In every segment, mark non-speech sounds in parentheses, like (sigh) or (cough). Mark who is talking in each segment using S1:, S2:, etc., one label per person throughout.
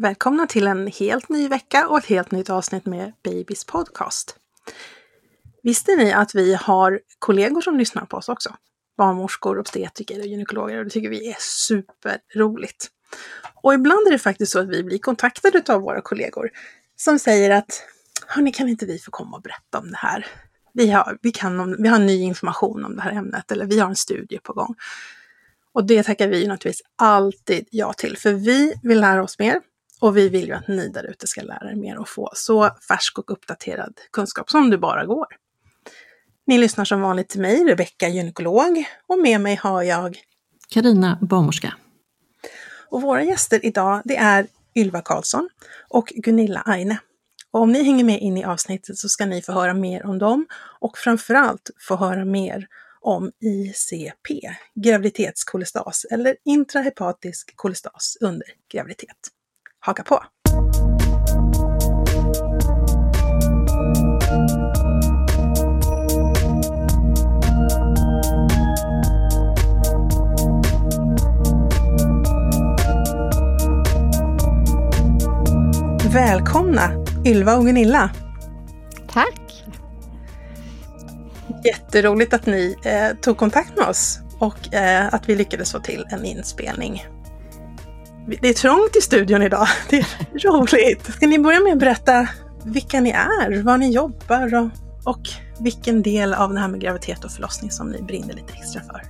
S1: Välkomna till en helt ny vecka och ett helt nytt avsnitt med Babys podcast. Visste ni att vi har kollegor som lyssnar på oss också? Barnmorskor, obstetriker och gynekologer och det tycker vi är superroligt. Och ibland är det faktiskt så att vi blir kontaktade av våra kollegor som säger att Hörni, kan inte vi få komma och berätta om det här? Vi har, vi, kan, vi har ny information om det här ämnet eller vi har en studie på gång. Och det tackar vi naturligtvis alltid ja till, för vi vill lära oss mer och vi vill ju att ni där ute ska lära er mer och få så färsk och uppdaterad kunskap som det bara går. Ni lyssnar som vanligt till mig, Rebecka gynekolog, och med mig har jag
S2: Karina barnmorska.
S1: Och våra gäster idag, det är Ylva Karlsson och Gunilla Aine. Och om ni hänger med in i avsnittet så ska ni få höra mer om dem och framförallt få höra mer om ICP, graviditetskolestas eller intrahepatisk kolestas under graviditet. Haka på! Välkomna Ylva och Gunilla!
S3: Tack!
S1: Jätteroligt att ni eh, tog kontakt med oss och eh, att vi lyckades få till en inspelning. Det är trångt i studion idag. (laughs) Det är roligt. Ska ni börja med att berätta vilka ni är, var ni jobbar och, och vilken del av det här med graviditet och förlossning som ni brinner lite extra för?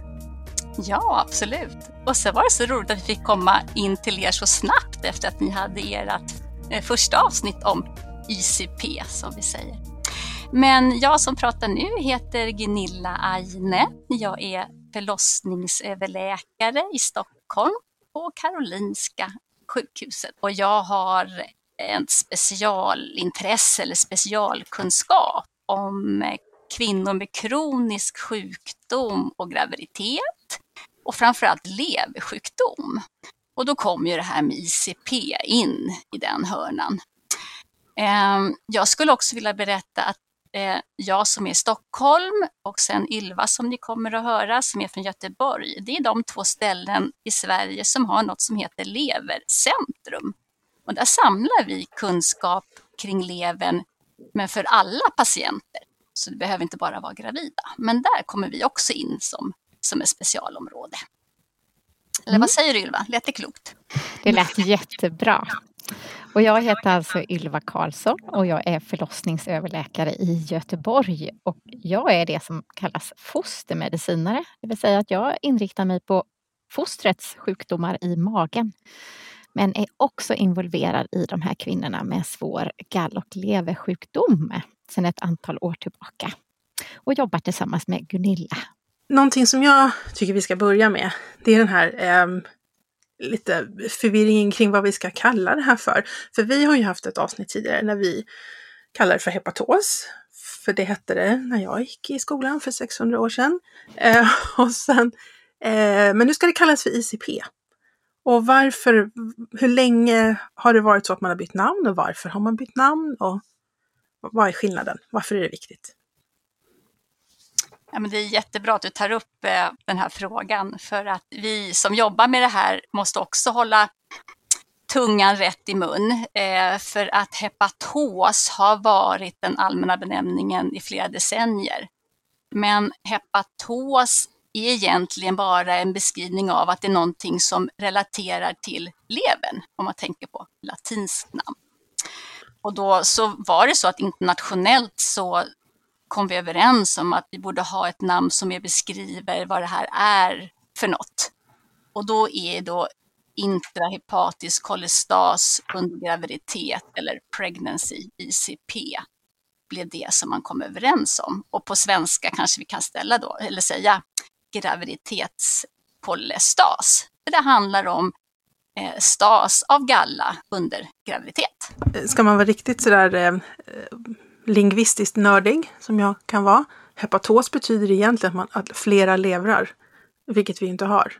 S3: Ja, absolut. Och så var det så roligt att vi fick komma in till er så snabbt efter att ni hade ert eh, första avsnitt om ICP, som vi säger. Men jag som pratar nu heter Gunilla Aine. Jag är förlossningsöverläkare i Stockholm på Karolinska sjukhuset och jag har ett specialintresse eller specialkunskap om kvinnor med kronisk sjukdom och graviditet och framförallt leversjukdom. Och då kommer ju det här med ICP in i den hörnan. Ehm, jag skulle också vilja berätta att eh, jag som är i Stockholm och sen Ylva som ni kommer att höra som är från Göteborg. Det är de två ställen i Sverige som har något som heter levercentrum. Och där samlar vi kunskap kring levern, men för alla patienter. Så det behöver inte bara vara gravida. Men där kommer vi också in som, som ett specialområde. Eller
S4: Mm.
S3: vad säger du Ylva? Lät det klokt?
S4: Det lät jättebra. Och jag heter alltså Ylva Karlsson och jag är förlossningsöverläkare i Göteborg. Och jag är det som kallas fostermedicinare, det vill säga att jag inriktar mig på fostrets sjukdomar i magen. Men är också involverad i de här kvinnorna med svår gall och leversjukdom. sedan ett antal år tillbaka och jobbar tillsammans med Gunilla.
S1: Någonting som jag tycker vi ska börja med, det är den här eh, lite förvirringen kring vad vi ska kalla det här för. För vi har ju haft ett avsnitt tidigare när vi kallar det för hepatos. För det hette det när jag gick i skolan för 600 år sedan. Eh, (laughs) och sen, eh, men nu ska det kallas för ICP. Och varför, hur länge har det varit så att man har bytt namn och varför har man bytt namn? Och vad är skillnaden? Varför är det viktigt?
S3: Ja, men det är jättebra att du tar upp eh, den här frågan för att vi som jobbar med det här måste också hålla tungan rätt i mun. Eh, för att hepatos har varit den allmänna benämningen i flera decennier. Men hepatos är egentligen bara en beskrivning av att det är någonting som relaterar till levern, om man tänker på latinskt namn. Och då så var det så att internationellt så kom vi överens om att vi borde ha ett namn som mer beskriver vad det här är för något. Och då är då intrahepatisk kolestas under graviditet eller pregnancy, ICP, blev det som man kom överens om. Och på svenska kanske vi kan ställa då, eller säga graviditetskolestas. Det handlar om eh, stas av galla under graviditet.
S1: Ska man vara riktigt sådär eh, lingvistiskt nördig, som jag kan vara. Hepatos betyder egentligen att, man, att flera levrar, vilket vi inte har.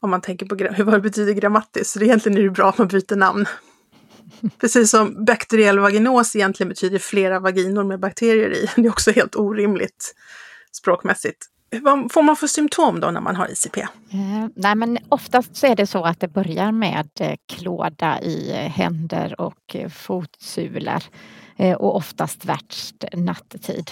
S1: Om man tänker på (laughs) vad det betyder grammatiskt, så egentligen är det bra att man byter namn. (laughs) Precis som bakteriell vaginos egentligen betyder flera vaginor med bakterier i. (laughs) Det är också helt orimligt språkmässigt. Vad får man för symptom då när man har ICP? Eh,
S4: nej, men oftast så är det så att det börjar med eh, klåda i eh, händer och eh, fotsulor eh, och oftast värst nattetid.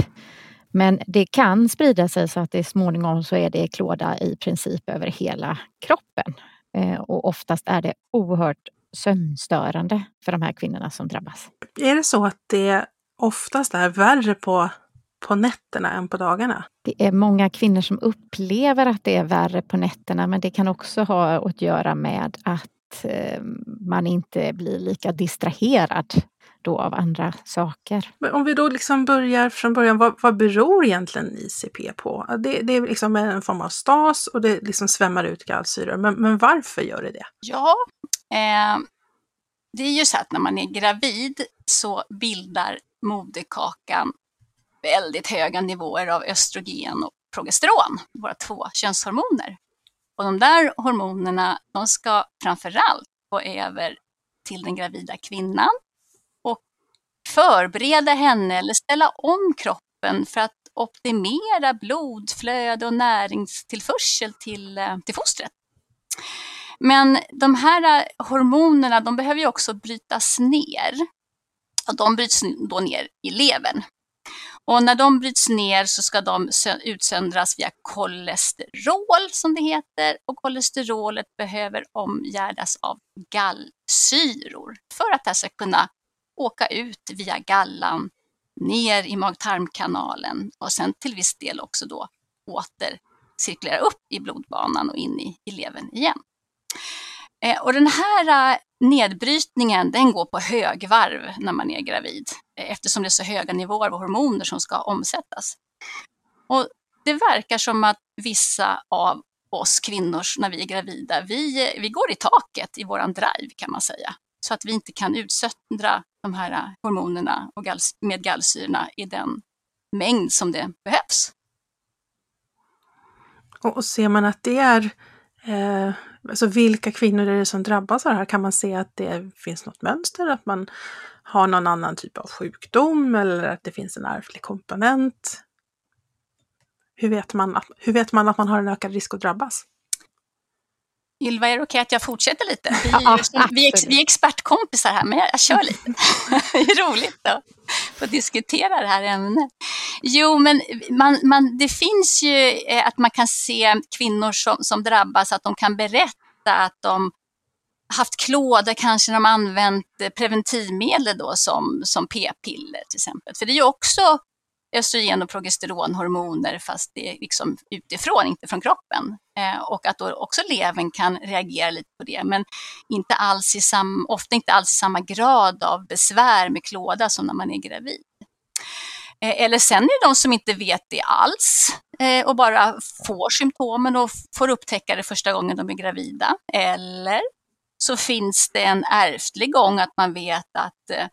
S4: Men det kan sprida sig så att det småningom så är det klåda i princip över hela kroppen. Eh, och oftast är det oerhört sömnstörande för de här kvinnorna som drabbas.
S1: Är det så att det oftast är värre på på nätterna än på dagarna.
S4: Det är många kvinnor som upplever att det är värre på nätterna men det kan också ha att göra med att eh, man inte blir lika distraherad då av andra saker.
S1: Men om vi då liksom börjar från början, vad, vad beror egentligen ICP på? Det, det, är liksom en form av stas och det liksom svämmar ut gallsyror. Men, men varför gör det det?
S3: Ja, eh, det är ju så att när man är gravid så bildar moderkakan väldigt höga nivåer av östrogen och progesteron, våra två könshormoner. Och de där hormonerna, de ska framförallt gå över till den gravida kvinnan och förbereda henne eller ställa om kroppen för att optimera blodflöde och näringstillförsel till, eh, till fostret. Men de här eh, hormonerna, de behöver ju också brytas ner. Och de bryts då ner i levern. Och när de bryts ner så ska de utsöndras via kolesterol som det heter och kolesterolet behöver omgärdas av gallsyror för att det ska kunna åka ut via gallan ner i mag-tarmkanalen och sen till viss del också då åter cirkulera upp i blodbanan och in i, i levern igen. Eh, och den här eh, nedbrytningen den går på högvarv när man är gravid eh, eftersom det är så höga nivåer av hormoner som ska omsättas. Och det verkar som att vissa av oss kvinnor när vi är gravida, vi, vi går i taket i våran drive kan man säga. Så att vi inte kan utsöndra de här hormonerna och gall, med gallsyrorna i den mängd som det behövs.
S1: Och ser man att det är eh, alltså vilka kvinnor är det som drabbas av det här? Kan man se att det finns något mönster? Att man har någon annan typ av sjukdom eller att det finns en ärftlig komponent? Hur vet man att, hur vet man, att man har en ökad risk att drabbas?
S3: Ylva, är det okej att jag fortsätter lite? Vi ja, vi är, vi är expertkompisar här, men jag, jag kör lite. (laughs) (laughs) det är roligt att få diskutera det här ämnet. Jo, men man, man, det finns ju eh, att man kan se kvinnor som, som drabbas, att de kan berätta att de haft klåda kanske när de använt preventivmedel då som, som p-piller till exempel. För det är ju också östrogen och progesteronhormoner fast det är liksom utifrån, inte från kroppen. Eh, och att då också levern kan reagera lite på det, men inte alls i sam, ofta inte alls i samma grad av besvär med klåda som när man är gravid. Eh, eller sen är det de som inte vet det alls eh, och bara får symptomen och får upptäcka det första gången de är gravida. Eller så finns det en ärftlig gång att man vet att eh,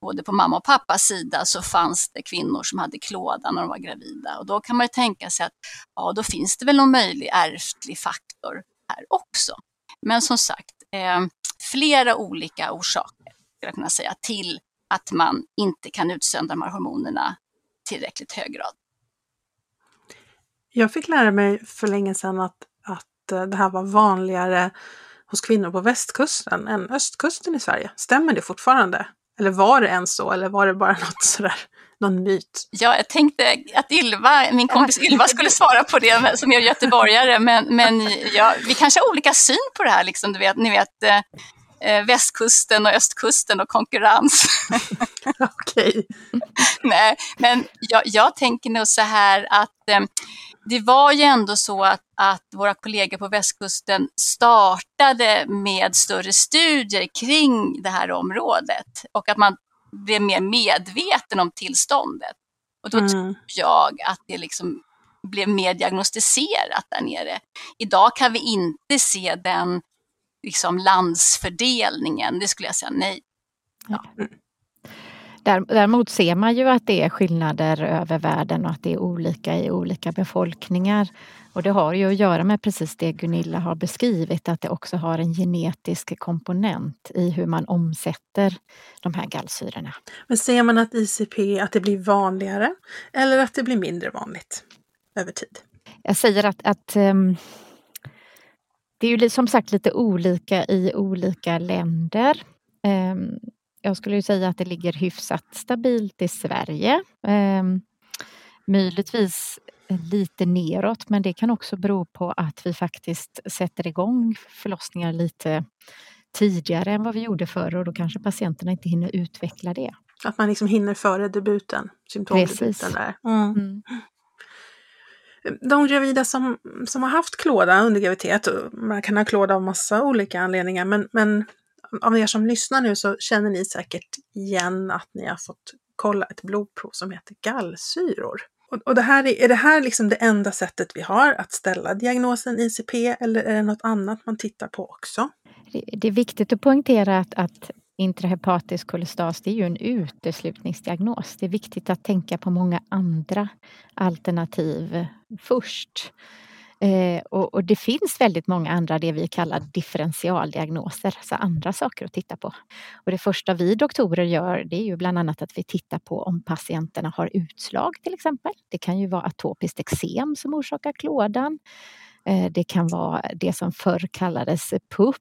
S3: både på mamma och pappas sida så fanns det kvinnor som hade klåda när de var gravida. Och då kan man ju tänka sig att ja, då finns det väl någon möjlig ärftlig faktor här också. Men som sagt, eh, flera olika orsaker skulle jag kunna säga till att man inte kan utsöndra de här hormonerna tillräckligt hög grad.
S1: Jag fick lära mig för länge sedan att, att eh, det här var vanligare hos kvinnor på västkusten än östkusten i Sverige. Stämmer det fortfarande? Eller var det ens så? Eller var det bara (laughs) något sådär, någon myt?
S3: Ja, jag tänkte att Ylva, min kompis Ylva skulle svara på det som är göteborgare, men, men ja, vi kanske har olika syn på det här. Liksom, du vet, ni vet, eh, eh, västkusten och östkusten och konkurrens. (laughs)
S1: Okej.
S3: Nej, men jag, jag, tänker nog så här att eh, det var ju ändå så att, att våra kollegor på västkusten startade med större studier kring det här området och att man blev mer medveten om tillståndet. Och då mm. tror jag att det liksom blev mer diagnostiserat där nere. Idag kan vi inte se den liksom landsfördelningen, det skulle jag säga nej. Ja.
S4: Däremot ser man ju att det är skillnader över världen och att det är olika i olika befolkningar. Och det har ju att göra med precis det Gunilla har beskrivit, att det också har en genetisk komponent i hur man omsätter de här gallsyrorna.
S1: Men ser man att ICP, att det blir vanligare eller att det blir mindre vanligt över tid?
S4: Jag säger att, att um, det är ju som sagt lite olika i olika länder. Um, jag skulle ju säga att det ligger hyfsat stabilt i Sverige. Eh, möjligtvis lite neråt men det kan också bero på att vi faktiskt sätter igång förlossningar lite tidigare än vad vi gjorde förr och då kanske patienterna inte hinner utveckla det.
S1: Att man liksom hinner före debuten, symptomdebuten där. Mm. Mm. De gravida som, som har haft klåda under graviditet, man kan ha klåda av massa olika anledningar, men, men av er som lyssnar nu så känner ni säkert igen att ni har fått kolla ett blodprov som heter gallsyror. Och, och det här är, är det här liksom det enda sättet vi har att ställa diagnosen ICP eller är det något annat man tittar på också?
S4: Det, det är viktigt att poängtera att, att intrahepatisk kolestas det är ju en uteslutningsdiagnos. Det är viktigt att tänka på många andra alternativ först. Eh, och, och, det finns väldigt många andra det vi kallar differentialdiagnoser, alltså andra saker att titta på. Och det första vi doktorer gör det är ju bland annat att vi tittar på om patienterna har utslag till exempel. Det kan ju vara atopiskt eksem som orsakar klådan. Eh, det kan vara det som förr kallades PUP,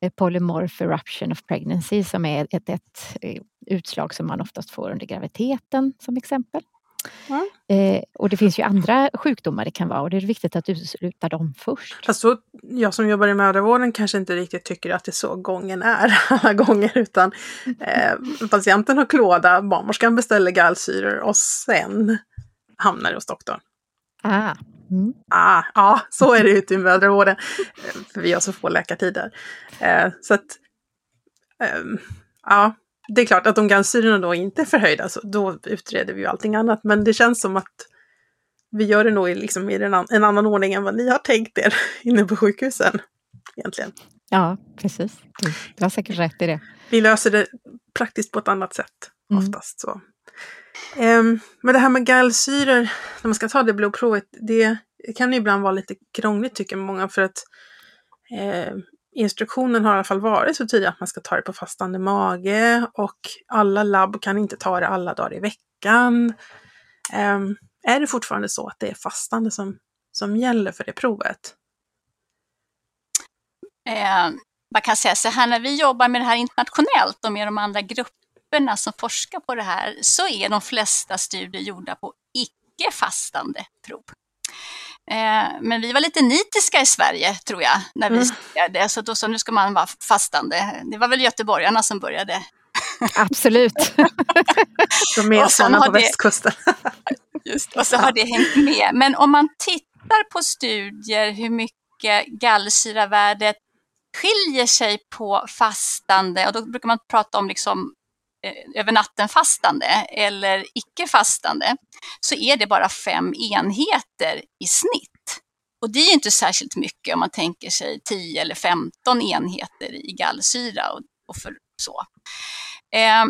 S4: eh, polymorph eruption of pregnancy som är ett, ett, eh, utslag som man oftast får under graviditeten som exempel. Mm. Eh, och det finns ju andra sjukdomar det kan vara och det är viktigt att utesluta dem först.
S1: Fast jag som jobbar i mödravården kanske inte riktigt tycker att det är så gången är (laughs) alla gånger utan eh, patienten har klåda, barnmorskan beställer gallsyror och sen hamnar det hos doktorn.
S4: Ah. Mm.
S1: Ah, ja, så är det ute i mödravården. Eh, för vi har så få läkartider. Eh, så att, eh, ja, det är klart att om gallsyrorna då inte är förhöjda så då utreder vi ju allting annat. Men det känns som att vi gör det nog i, liksom, i en, en annan ordning än vad ni har tänkt er (laughs) inne på sjukhusen. Egentligen.
S4: Ja, precis. Du har säkert rätt i det.
S1: Vi löser det praktiskt på ett annat sätt mm. oftast. Så. Um, men det här med gallsyror, när man ska ta det blodprovet, det kan ju ibland vara lite krångligt tycker många för att eh, instruktionen har i alla fall varit så tydlig att man ska ta det på fastande mage och alla labb kan inte ta det alla dagar i veckan. Um, är det fortfarande så att det är fastande som, som gäller för det provet?
S3: Eh, man kan säga så här, när vi jobbar med det här internationellt och med de andra grupperna som forskar på det här så är de flesta studier gjorda på icke fastande prov. Eh, men vi var lite nitiska i Sverige tror jag, när vi mm. det. Så då sa nu ska man vara fastande. Det var väl göteborgarna som började.
S4: Absolut. (laughs)
S1: De är sådana på det, västkusten. (laughs)
S3: just, och så har det hängt med. Men om man tittar på studier hur mycket gallsyravärdet skiljer sig på fastande och då brukar man prata om liksom Eh, över natten fastande eller icke fastande så är det bara fem enheter i snitt. Och det är inte särskilt mycket om man tänker sig 10 eller 15 enheter i gallsyra och, och för så. Eh,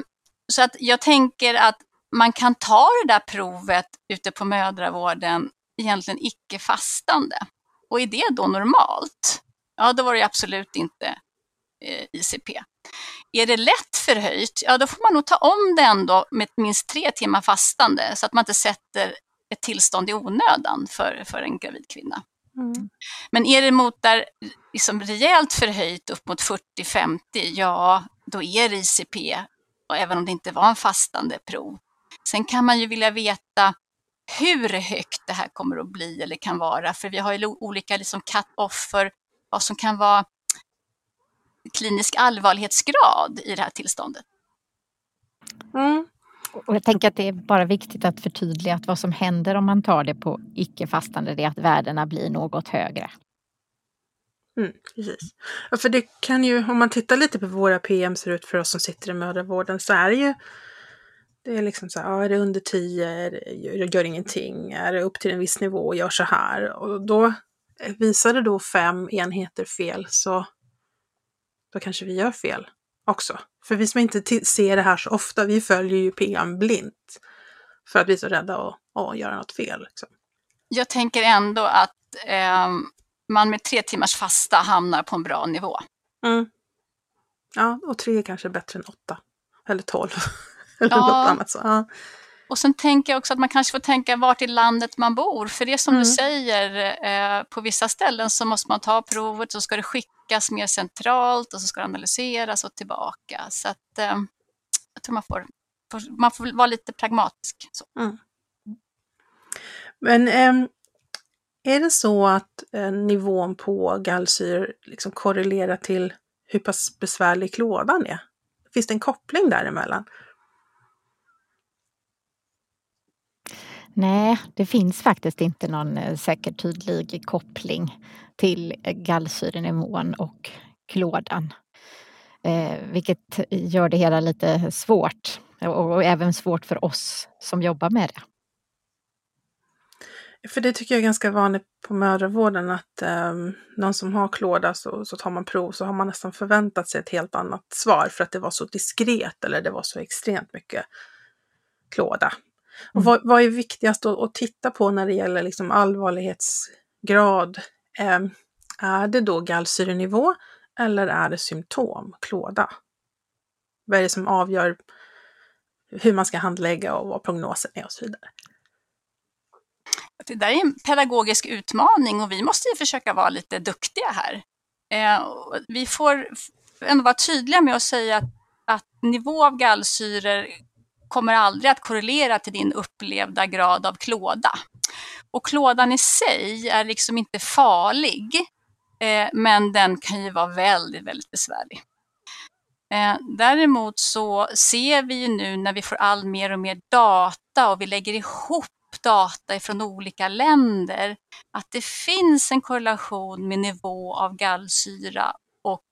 S3: så att jag tänker att man kan ta det där provet ute på mödravården egentligen icke fastande. Och är det då normalt? Ja, då var det absolut inte eh, ICP. Är det lätt förhöjt, ja då får man nog ta om det ändå med minst tre timmar fastande så att man inte sätter ett tillstånd i onödan för, för en gravid kvinna. Mm. Men är det mot där liksom rejält förhöjt upp mot 40-50, ja då är det ICP, och även om det inte var en fastande prov. Sen kan man ju vilja veta hur högt det här kommer att bli eller kan vara, för vi har ju olika liksom cut-off för vad som kan vara klinisk allvarlighetsgrad i det här tillståndet.
S4: Mm. Och jag tänker att det är bara viktigt att förtydliga att vad som händer om man tar det på icke-fastande det är att värdena blir något högre.
S1: Mm, precis. Ja, för det kan ju, om man tittar lite på våra PM ser ut för oss som sitter i mödravården så är det ju det är liksom så här, ja, är det under 10, gör, gör ingenting, är det upp till en viss nivå, gör så här. Och då visar det då fem enheter fel så då kanske vi gör fel också. För vi som inte ser det här så ofta, vi följer ju PM blint. För att vi är så rädda att, att göra något fel. Liksom.
S3: Jag tänker ändå att eh, man med tre timmars fasta hamnar på en bra nivå. Mm.
S1: Ja, och tre är kanske bättre än åtta. Eller tolv. (laughs) Eller ja. något annat. Så, ja.
S3: Och sen tänker jag också att man kanske får tänka vart i landet man bor. För det är som mm. du säger, eh, på vissa ställen så måste man ta provet så ska det skickas mer centralt och så ska det analyseras och tillbaka. Så att eh, jag tror man får, får, man får vara lite pragmatisk. Mm.
S1: Men eh, är det så att eh, nivån på gallsyr liksom korrelerar till hur pass besvärlig klådan är? Finns det en koppling däremellan?
S4: Nej, det finns faktiskt inte någon eh, säker tydlig koppling till eh, gallsyrenivån och klådan. Eh, vilket gör det hela lite svårt och, och även svårt för oss som jobbar med det.
S1: För det tycker jag är ganska vanligt på mödravården att eh, någon som har klåda så, så tar man prov så har man nästan förväntat sig ett helt annat svar för att det var så diskret eller det var så extremt mycket klåda. Och vad, vad, är viktigast att, att, titta på när det gäller liksom allvarlighetsgrad? Eh, är det då gallsyrenivå eller är det symptom, klåda? Vad är det som avgör hur man ska handlägga och vad prognosen är och så vidare?
S3: Det där är en pedagogisk utmaning och vi måste ju försöka vara lite duktiga här. Eh, vi får ändå vara tydliga med att säga att, att nivå av gallsyror kommer aldrig att korrelera till din upplevda grad av klåda. Och klådan i sig är liksom inte farlig, eh, men den kan ju vara väldigt, väldigt besvärlig. Eh, däremot så ser vi ju nu när vi får all mer och mer data och vi lägger ihop data från olika länder att det finns en korrelation med nivå av gallsyra och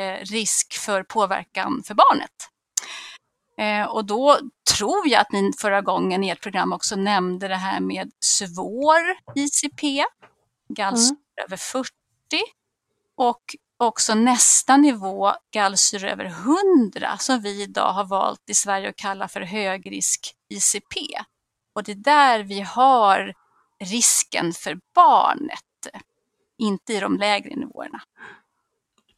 S3: eh, risk för påverkan för barnet. Eh, och då tror jag att ni förra gången i ert program också nämnde det här med svår ICP, gallsyra mm. över 40 och också nästa nivå, gallsyra över 100, som vi idag har valt i Sverige att kalla för högrisk ICP. Och det är där vi har risken för barnet, inte i de lägre nivåerna.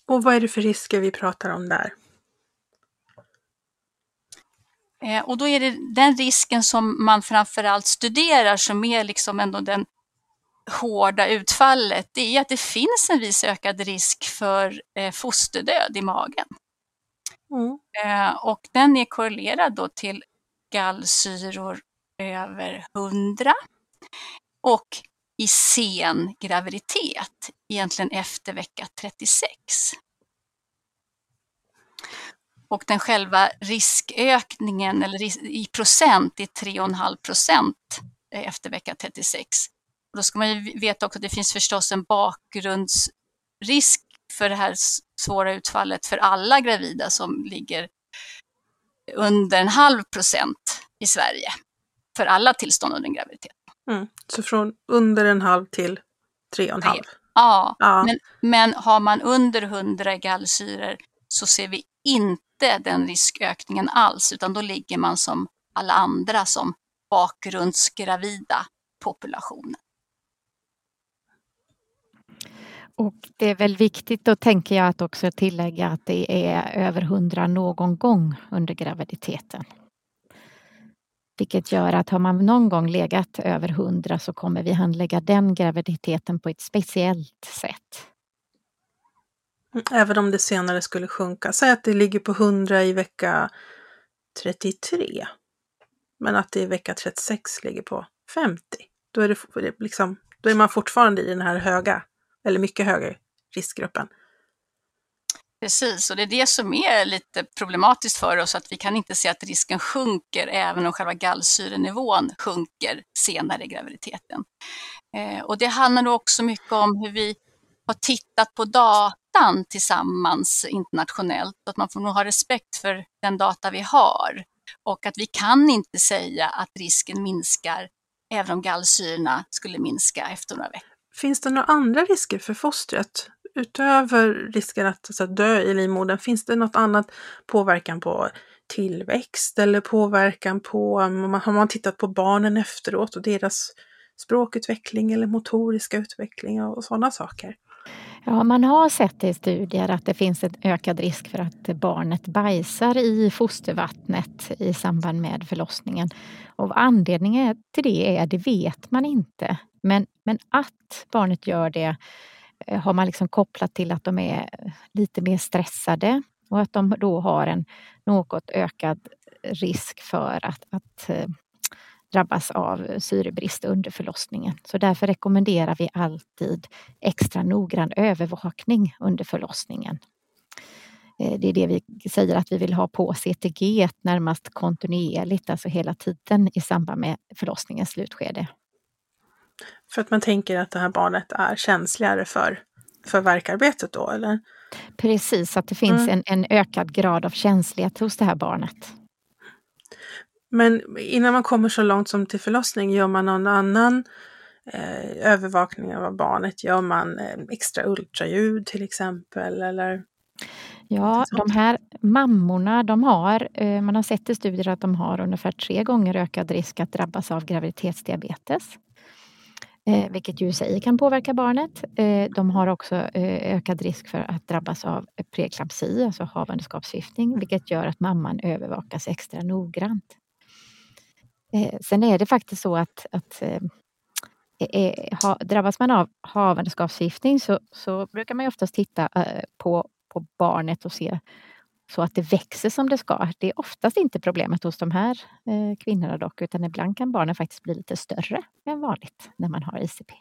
S1: Och vad är det för risker vi pratar om där?
S3: Eh, och då är det den risken som man framförallt studerar som är liksom ändå den hårda utfallet, det är att det finns en viss ökad risk för eh, fosterdöd i magen. Mm. Eh, och den är korrelerad då till gallsyror över 100 och i sen graviditet, egentligen efter vecka 36. Och den själva riskökningen eller i procent är 3,5 procent efter vecka 36. Och då ska man ju veta också att det finns förstås en bakgrundsrisk för det här svåra utfallet för alla gravida som ligger under en halv procent i Sverige för alla tillstånd under en graviditet.
S1: Mm. Så från under en halv till tre och en halv?
S3: Ja,
S1: Ja.
S3: Men, men har man under 100 gallsyror så ser vi inte den riskökningen alls, utan då ligger man som alla andra som bakgrundsgravida populationen.
S4: Och det är väl viktigt då tänker jag att också tillägga att det är över 100 någon gång under graviditeten. Vilket gör att har man någon gång legat över 100 så kommer vi handlägga den graviditeten på ett speciellt sätt.
S1: Även om det senare skulle sjunka. Säg att det ligger på 100 i vecka 33. Men att det i vecka 36 ligger på 50. Då är, det liksom, då är man fortfarande i den här höga, eller mycket högre riskgruppen.
S3: Precis, och det är det som är lite problematiskt för oss, att vi kan inte se att risken sjunker även om själva gallsyrenivån sjunker senare i graviditeten. Eh, och det handlar nog också mycket om hur vi har tittat på datan tillsammans internationellt, att man får nog ha respekt för den data vi har och att vi kan inte säga att risken minskar även om gallsyrorna skulle minska efter några veckor.
S1: Finns det några andra risker för fostret? Utöver risken att, så att dö i livmodern, finns det något annat påverkan på tillväxt eller påverkan på, har man tittat på barnen efteråt och deras språkutveckling eller motoriska utveckling och sådana saker?
S4: Ja, man har sett i studier att det finns en ökad risk för att barnet bajsar i fostervattnet i samband med förlossningen. Och anledningen till det är, det vet man inte. Men, men att barnet gör det eh, har man liksom kopplat till att de är lite mer stressade och att de då har en något ökad risk för att, att eh, drabbas av syrebrist under förlossningen. Så därför rekommenderar vi alltid extra noggrann övervakning under förlossningen. Eh, Det är det vi säger att vi vill ha på CTG närmast kontinuerligt, alltså hela tiden i samband med förlossningens slutskede.
S1: För att man tänker att det här barnet är känsligare för, för verkarbetet då, eller?
S4: Precis, att det finns
S1: Mm.
S4: en, en ökad grad av känslighet hos det här barnet.
S1: Men innan man kommer så långt som till förlossning, gör man någon annan eh, övervakning av barnet? Gör man eh, extra ultraljud till exempel? Eller?
S4: Ja, de här mammorna, de har, eh, man har sett i studier att de har ungefär tre gånger ökad risk att drabbas av graviditetsdiabetes. Eh, vilket ju i sig kan påverka barnet. Eh, de har också ökad risk för att drabbas av preeklampsi, alltså havandeskapsförgiftning, vilket gör att mamman övervakas extra noggrant. Eh, sen är det faktiskt så att, att eh, eh, eh, ha, drabbas man av havandeskapsförgiftning så, så brukar man ju oftast titta eh, på, på barnet och se så att det växer som det ska. Det är oftast inte problemet hos de här eh, kvinnorna dock, utan ibland kan barnen faktiskt bli lite större än vanligt när man har ICP.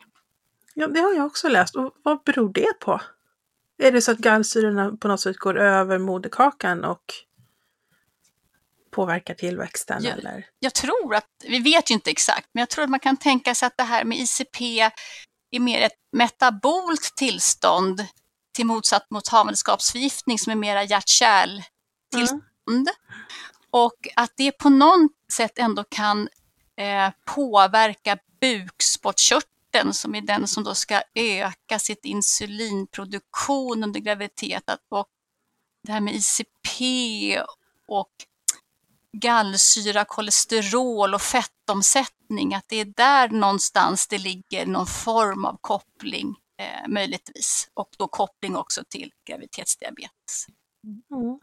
S1: Ja, det har jag också läst. Och vad beror det på? Är det så att gallsyrorna på något sätt går över moderkakan och påverkar tillväxten?
S3: Ja.
S1: Eller?
S3: Jag tror att, vi vet ju inte exakt, men jag tror att man kan tänka sig att det här med ICP är mer ett metabolt tillstånd till motsatt mot havandeskapsförgiftning som är mera hjärt-kärltillstånd.
S1: Mm.
S3: Och att det på något sätt ändå kan eh, påverka bukspottkörteln som är den som då ska öka sitt insulinproduktion under graviditeten. Och det här med ICP och gallsyra, kolesterol och fettomsättning, att det är där någonstans det ligger någon form av koppling eh, möjligtvis. Och då koppling också till graviditetsdiabetes.
S1: Mm.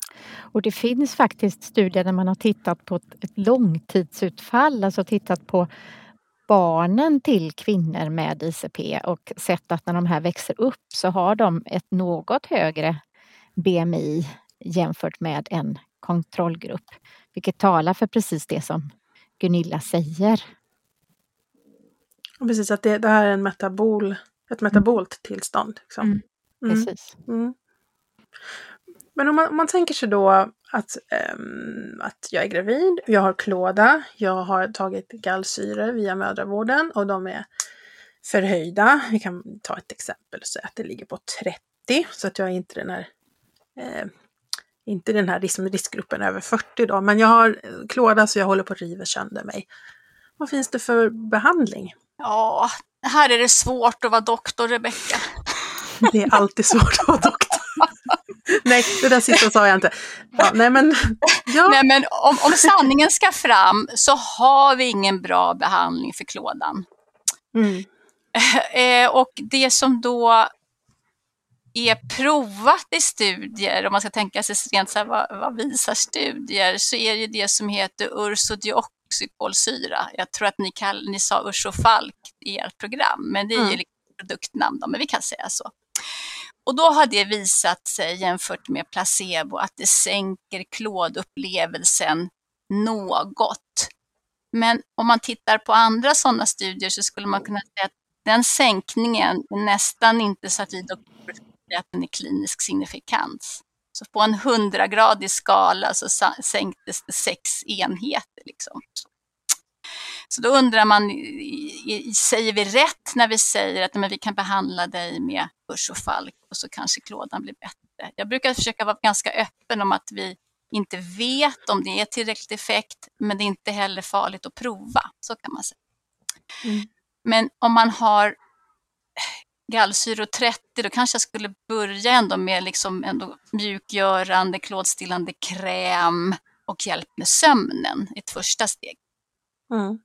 S4: Och det finns faktiskt studier där man har tittat på ett, ett långtidsutfall, alltså tittat på barnen till kvinnor med ICP och sett att när de här växer upp så har de ett något högre BMI jämfört med en kontrollgrupp. Vilket talar för precis det som Gunilla säger.
S1: Precis, att det, det här är en metabol, ett metabolt tillstånd. Liksom.
S4: Mm.
S1: Mm.
S4: Precis.
S1: Mm. Men om man, om man tänker sig då att, ehm, att jag är gravid, jag har klåda, jag har tagit gallsyror via mödravården och de är förhöjda. Vi kan ta ett exempel och säga att det ligger på 30 så att jag är inte den här eh, inte den här riskgruppen över 40 då, men jag har klåda så jag håller på att riva sönder mig. Vad finns det för behandling?
S3: Ja, här är det svårt att vara doktor, Rebecka.
S1: Det är alltid svårt att vara doktor. (laughs) nej, det där sista sa jag inte. Ja, nej, men, ja.
S3: nej, men om, om sanningen ska fram så har vi ingen bra behandling för klådan.
S1: Mm.
S3: Eh, och det som då är provat i studier, om man ska tänka sig rent så här, vad, vad visar studier, så är det det som heter ursodioxykolsyra. Jag tror att ni, kall, ni sa ursofalk i ert program, men det är mm. ju liksom produktnamn då, men vi kan säga så. Och då har det visat sig jämfört med placebo att det sänker klådupplevelsen något. Men om man tittar på andra sådana studier så skulle man kunna säga att den sänkningen är nästan inte så att vi att den är klinisk signifikans. Så på en 100-gradig skala så sänktes det sex enheter. Liksom. Så då undrar man, säger vi rätt när vi säger att men vi kan behandla dig med Falk och så kanske klådan blir bättre? Jag brukar försöka vara ganska öppen om att vi inte vet om det är tillräckligt effekt, men det är inte heller farligt att prova. Så kan man säga. Mm. Men om man har gallsyra 30, då kanske jag skulle börja ändå med liksom ändå mjukgörande, klådstillande kräm och hjälp med sömnen, ett första steg.
S1: Mm.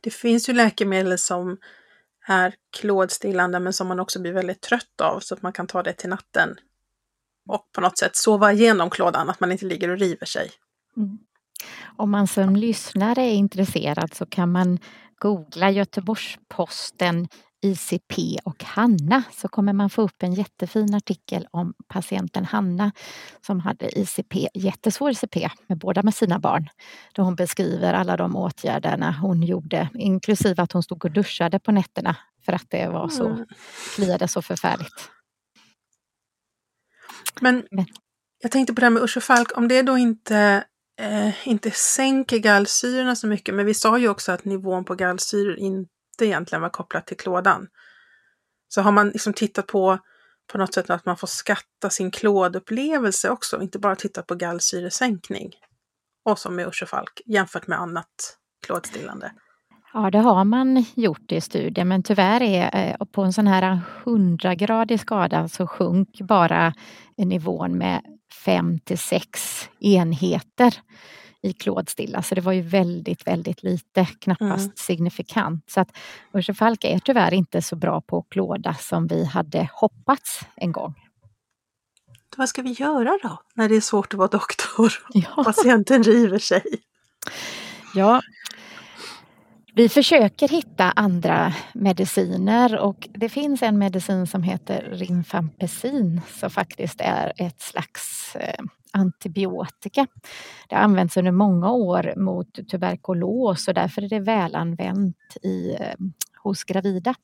S1: Det finns ju läkemedel som är klådstillande men som man också blir väldigt trött av så att man kan ta det till natten och på något sätt sova igenom klådan, att man inte ligger och river sig. Mm.
S4: Om man som lyssnare är intresserad så kan man googla Göteborgs-Posten ICP och Hanna så kommer man få upp en jättefin artikel om patienten Hanna som hade ICP, jättesvår ICP med båda med sina barn. Då hon beskriver alla de åtgärderna hon gjorde, inklusive att hon stod och duschade på nätterna för att det var så, mm. kliade så förfärligt.
S1: Men, Men jag tänkte på det här med Ursufalk, om det då inte eh, inte sänker gallsyrorna så mycket, men vi sa ju också att nivån på gallsyror inte egentligen var kopplat till klådan. Så har man liksom tittat på på något sätt att man får skatta sin klådupplevelse också, inte bara tittat på gallsyresänkning. Och som med Falk, jämfört med annat klådstillande.
S4: Ja, det har man gjort i studien, men tyvärr är eh, på en sån här 100-gradig skada så sjunk bara nivån med 5 till 6 enheter i klådstilla, så det var ju väldigt, väldigt lite, knappast mm. signifikant. Så att Falk är tyvärr inte så bra på klåda som vi hade hoppats en gång.
S1: Vad ska vi göra då, när det är svårt att vara doktor? (laughs) Ja. Patienten river sig.
S4: Ja, vi försöker hitta andra mediciner och det finns en medicin som heter Rinfampicin som faktiskt är ett slags eh, antibiotika. Det har använts under många år mot tuberkulos och därför är det välanvänt i, eh, hos gravida.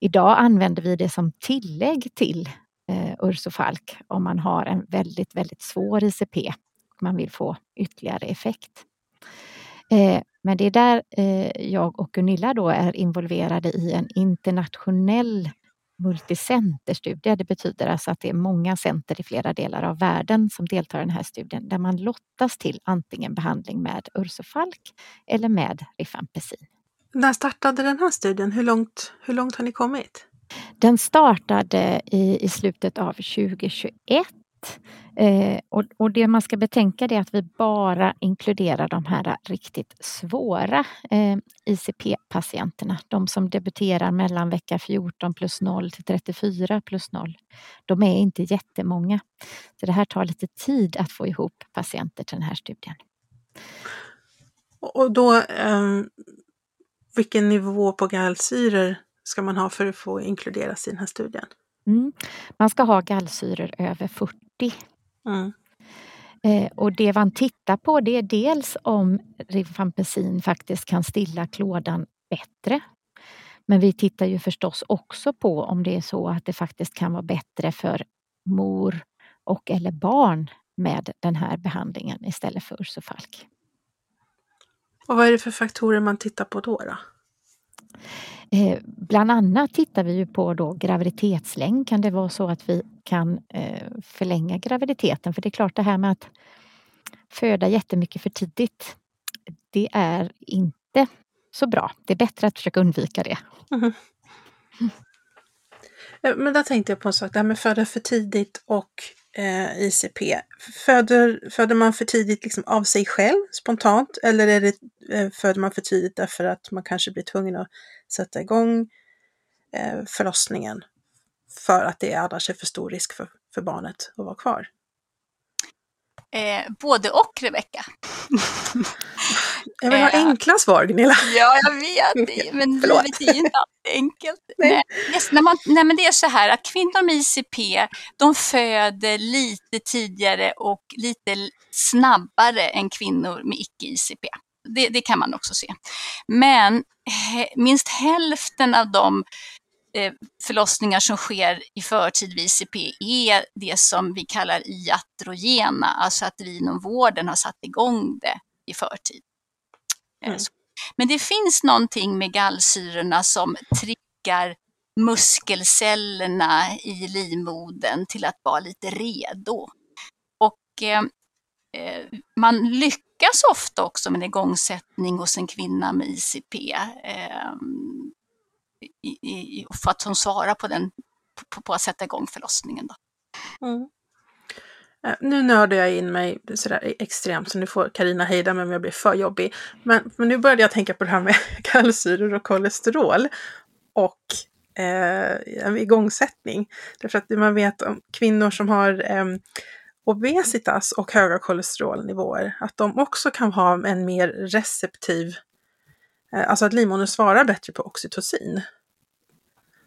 S4: Idag använder vi det som tillägg till eh, Ursofalk om man har en väldigt, väldigt svår ICP och man vill få ytterligare effekt. Eh, men det är där eh, jag och Gunilla då är involverade i en internationell multicenterstudie. Det betyder alltså att det är många center i flera delar av världen som deltar i den här studien där man lottas till antingen behandling med Ursofalk eller med Rifampicin.
S1: När startade den här studien? Hur långt, hur långt har ni kommit?
S4: Den startade i, i slutet av 2021 Eh, och, och, det man ska betänka är att vi bara inkluderar de här riktigt svåra eh, ICP-patienterna. De som debuterar mellan vecka 14 plus 0 till 34 plus 0. De är inte jättemånga. Så det här tar lite tid att få ihop patienter till den här studien.
S1: Och då, eh, vilken nivå på gallsyror ska man ha för att få inkluderas i den här studien?
S4: Mm. Man ska ha gallsyror över 40 Mm. Eh, och det man tittar på det är dels om rifampicin faktiskt kan stilla klådan bättre. Men vi tittar ju förstås också på om det är så att det faktiskt kan vara bättre för mor och eller barn med den här behandlingen istället för Ursofalk.
S1: Och vad är det för faktorer man tittar på då? då?
S4: Eh, bland annat tittar vi ju på då graviditetslängd. Kan det vara så att vi kan eh, förlänga graviditeten? För det är klart det här med att föda jättemycket för tidigt, det är inte så bra. Det är bättre att försöka undvika det. Mm.
S1: Men där tänkte jag på en sak, det här med föda för tidigt och eh, ICP. Föder, föder man för tidigt liksom av sig själv spontant eller är det, eh, föder man för tidigt därför att man kanske blir tvungen att sätta igång eh, förlossningen för att det annars är för stor risk för, för barnet att vara kvar?
S3: Eh, både och, Rebecka.
S1: Jag vill ha eh, enkla svar, Gunilla.
S3: Ja, jag vet, men livet är ju inte alltid enkelt. Nej. Yes, när man, nej, men det är så här att kvinnor med ICP, de föder lite tidigare och lite snabbare än kvinnor med icke-ICP. Det, det, kan man också se. Men minst hälften av de Eh, förlossningar som sker i förtid vid ICP är det som vi kallar iatrogena, alltså att vi inom vården har satt igång det i förtid. Eh, mm. Men det finns någonting med gallsyrorna som triggar muskelcellerna i livmodern till att vara lite redo. Och eh, eh man lyckas ofta också med igångsättning hos en kvinna med ICP. Eh, i, i, för att hon svarar på, den, på, på, att sätta igång förlossningen. Då. Mm.
S1: Eh, nu nördar jag in mig sådär extremt så nu får Karina hejda mig om jag blir för jobbig. Men, men nu började jag tänka på det här med (laughs) kallsyror och kolesterol och eh, igångsättning. Därför att man vet om kvinnor som har eh, obesitas och höga kolesterolnivåer, att de också kan ha en mer receptiv Eh, alltså att livmodern svarar bättre på oxytocin.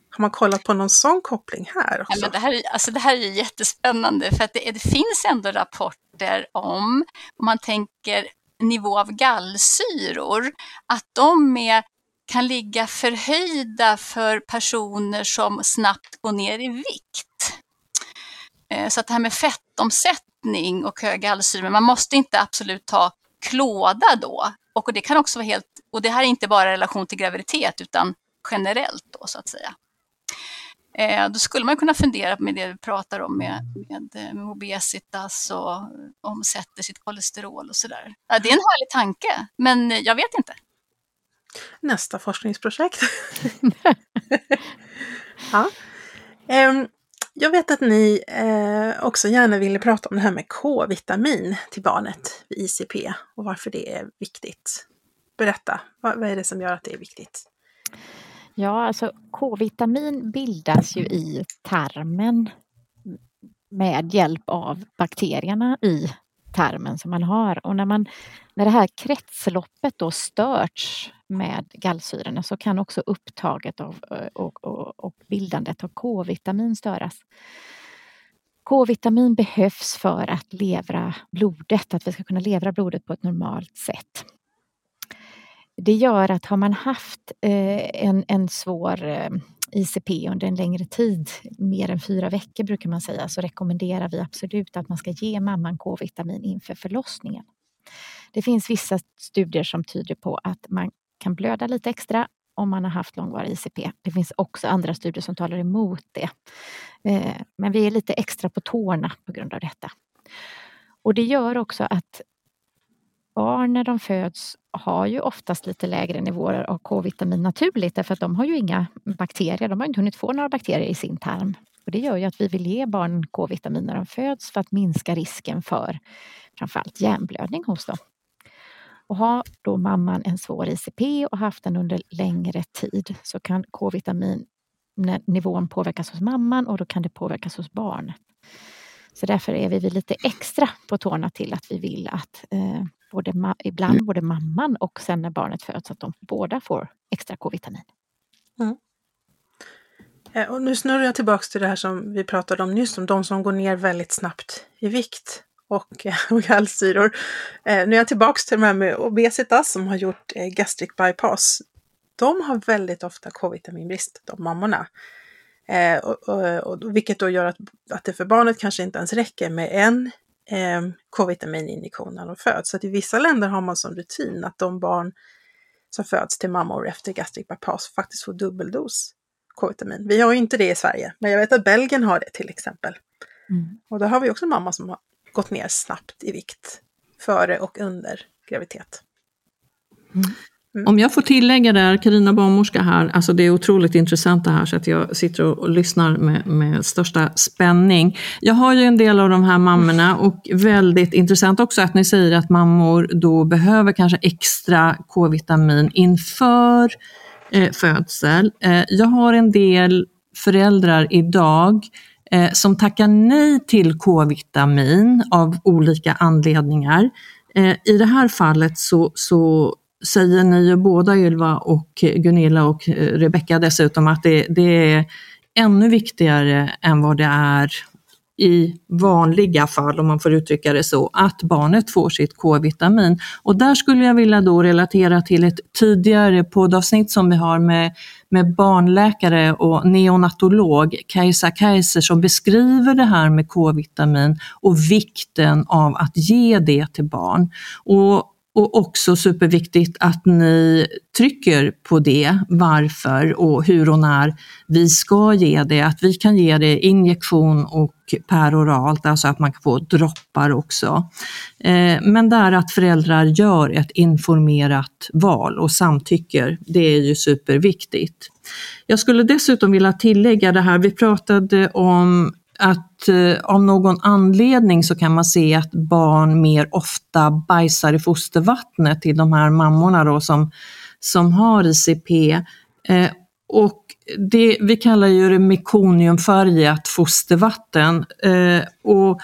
S1: Har man kollat på någon sån koppling här också?
S3: Ja, men det, här, alltså det här är jättespännande för att det, det finns ändå rapporter om, om man tänker nivå av gallsyror, att de är, kan ligga förhöjda för personer som snabbt går ner i vikt. Eh, så att det här med fettomsättning och höga gallsyror, man måste inte absolut ta klåda då, och det kan också vara helt, och det här är inte bara relation till graviditet utan generellt då så att säga. Eh, då skulle man kunna fundera med det vi pratar om med, med, eh, med obesitas och omsätter sitt kolesterol och sådär. Ja, det är en härlig tanke, men jag vet inte.
S1: Nästa forskningsprojekt. (laughs) ja. Um, jag vet att ni eh, också gärna ville prata om det här med K-vitamin till barnet vid ICP och varför det är viktigt. Berätta, vad, vad är det som gör att det är viktigt?
S4: Ja, alltså K-vitamin bildas ju i tarmen med hjälp av bakterierna i tarmen som man har. Och när, man, när det här kretsloppet då störts med gallsyrorna så kan också upptaget av, eh, och, och, och bildandet av K-vitamin störas. K-vitamin behövs för att levra blodet, att vi ska kunna levra blodet på ett normalt sätt. Det gör att har man haft eh, en, en svår eh, ICP under en längre tid, mer än fyra veckor brukar man säga, så rekommenderar vi absolut att man ska ge mamman K-vitamin inför förlossningen. Det finns vissa studier som tyder på att man kan blöda lite extra om man har haft långvarig ICP. Det finns också andra studier som talar emot det. Eh, men vi är lite extra på tårna på grund av detta. Och det gör också att barn när de föds har ju oftast lite lägre nivåer av K-vitamin naturligt därför att de har ju inga bakterier, de har inte hunnit få några bakterier i sin tarm. Och det gör ju att vi vill ge barn K-vitamin när de föds för att minska risken för framförallt hjärnblödning hos dem. Och har då mamman en svår ICP och haft den under längre tid så kan K-vitamin nivån påverkas hos mamman och då kan det påverkas hos barnet. Så därför är vi lite extra på tårna till att vi vill att eh, både ibland både mamman och sen när barnet föds att de båda får extra K-vitamin. Mm.
S1: Eh, och nu snurrar jag tillbaks till det här som vi pratade om nyss, om de som går ner väldigt snabbt i vikt och, (laughs) och gallsyror. Eh, nu är jag tillbaks till de här med obesitas som har gjort eh, gastric bypass. De har väldigt ofta K-vitaminbrist, de mammorna. Eh, och, och, och, vilket då gör att, att det för barnet kanske inte ens räcker med en eh, K-vitamininjektion när de föds. Så att i vissa länder har man som rutin att de barn som föds till mammor efter gastric bypass faktiskt får dubbeldos K-vitamin. Vi har ju inte det i Sverige, men jag vet att Belgien har det till exempel. Mm. Och då har vi också mamma som har gått ner snabbt i vikt före och under graviditet.
S2: Mm. Mm. Om jag får tillägga där, Karina barnmorska här, alltså det är otroligt intressant det här så att jag sitter och lyssnar med, med största spänning. Jag har ju en del av de här mammorna och väldigt intressant också att ni säger att mammor då behöver kanske extra K-vitamin inför eh, födsel. Eh, jag har en del föräldrar idag eh, som tackar nej till K-vitamin av olika anledningar. Eh, I det här fallet så, så säger ni ju båda Ylva och Gunilla och eh, Rebecka dessutom att det, det är ännu viktigare än vad det är i vanliga fall, om man får uttrycka det så, att barnet får sitt K-vitamin. Och där skulle jag vilja då relatera till ett tidigare poddavsnitt som vi har med, med barnläkare och neonatolog Kajsa Kaiser som beskriver det här med K-vitamin och vikten av att ge det till barn. Och och också superviktigt att ni trycker på det, varför och hur och när vi ska ge det. Att vi kan ge det injektion och peroralt, alltså att man kan få droppar också. Eh, men där att föräldrar gör ett informerat val och samtycker, det är ju superviktigt. Jag skulle dessutom vilja tillägga det här, vi pratade om att eh, av någon anledning så kan man se att barn mer ofta bajsar i fostervattnet till de här mammorna då som, som har ICP. Eh, och det, vi kallar ju det mekoniumfärgat fostervatten. Eh, och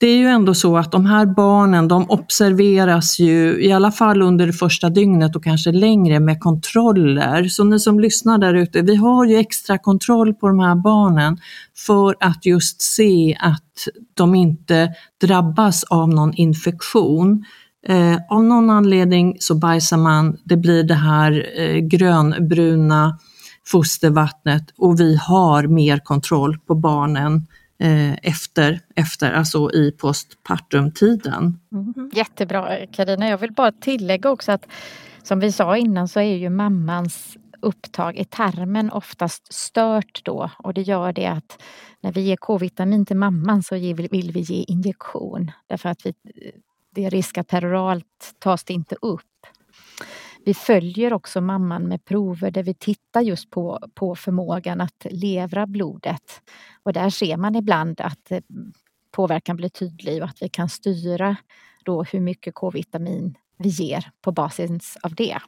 S2: det är ju ändå så att de här barnen de observeras ju i alla fall under det första dygnet och kanske längre med kontroller. Så ni som lyssnar där ute, vi har ju extra kontroll på de här barnen för att just se att de inte drabbas av någon infektion. Eh, av någon anledning så bajsar man, det blir det här eh, grönbruna fostervattnet och vi har mer kontroll på barnen efter, efter, alltså i postpartumtiden.
S4: Mm. Jättebra Karina. Jag vill bara tillägga också att som vi sa innan så är ju mammans upptag i tarmen oftast stört då och det gör det att när vi ger K-vitamin till mamman så vill vi ge injektion därför att vi, det är risk att peroralt tas det inte upp. Vi följer också mamman med prover där vi tittar just på, på förmågan att levra blodet. Och där ser man ibland att eh, påverkan blir tydlig och att vi kan styra då hur mycket K-vitamin vi ger på basis av det.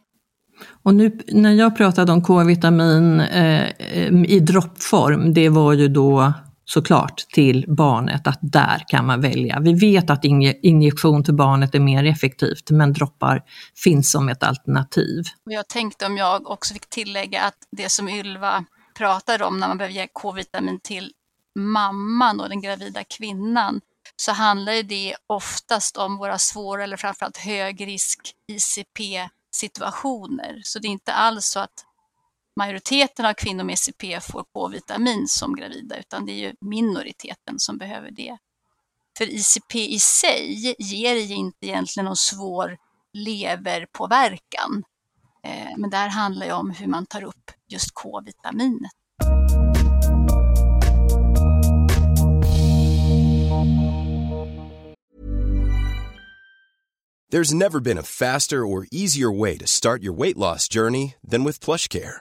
S2: Och nu när jag pratade om K-vitamin eh, eh i droppform, det var ju då såklart till barnet att där kan man välja. Vi vet att injektion till barnet är mer effektivt men droppar finns som ett alternativ.
S3: Jag tänkte om jag också fick tillägga att det som Ylva pratar om när man behöver ge K-vitamin till mamman och den gravida kvinnan så handlar det oftast om våra svåra eller framförallt högrisk ICP situationer. Så det är inte alls så att majoriteten av kvinnor med ECP får K-vitamin som gravida, utan det är ju minoriteten som behöver det. För ICP i sig ger ju inte egentligen någon svår leverpåverkan. Eh, men där handlar ju om hur man tar upp just K-vitaminet. There's never been a faster or easier way to start your weight loss journey than with plush care.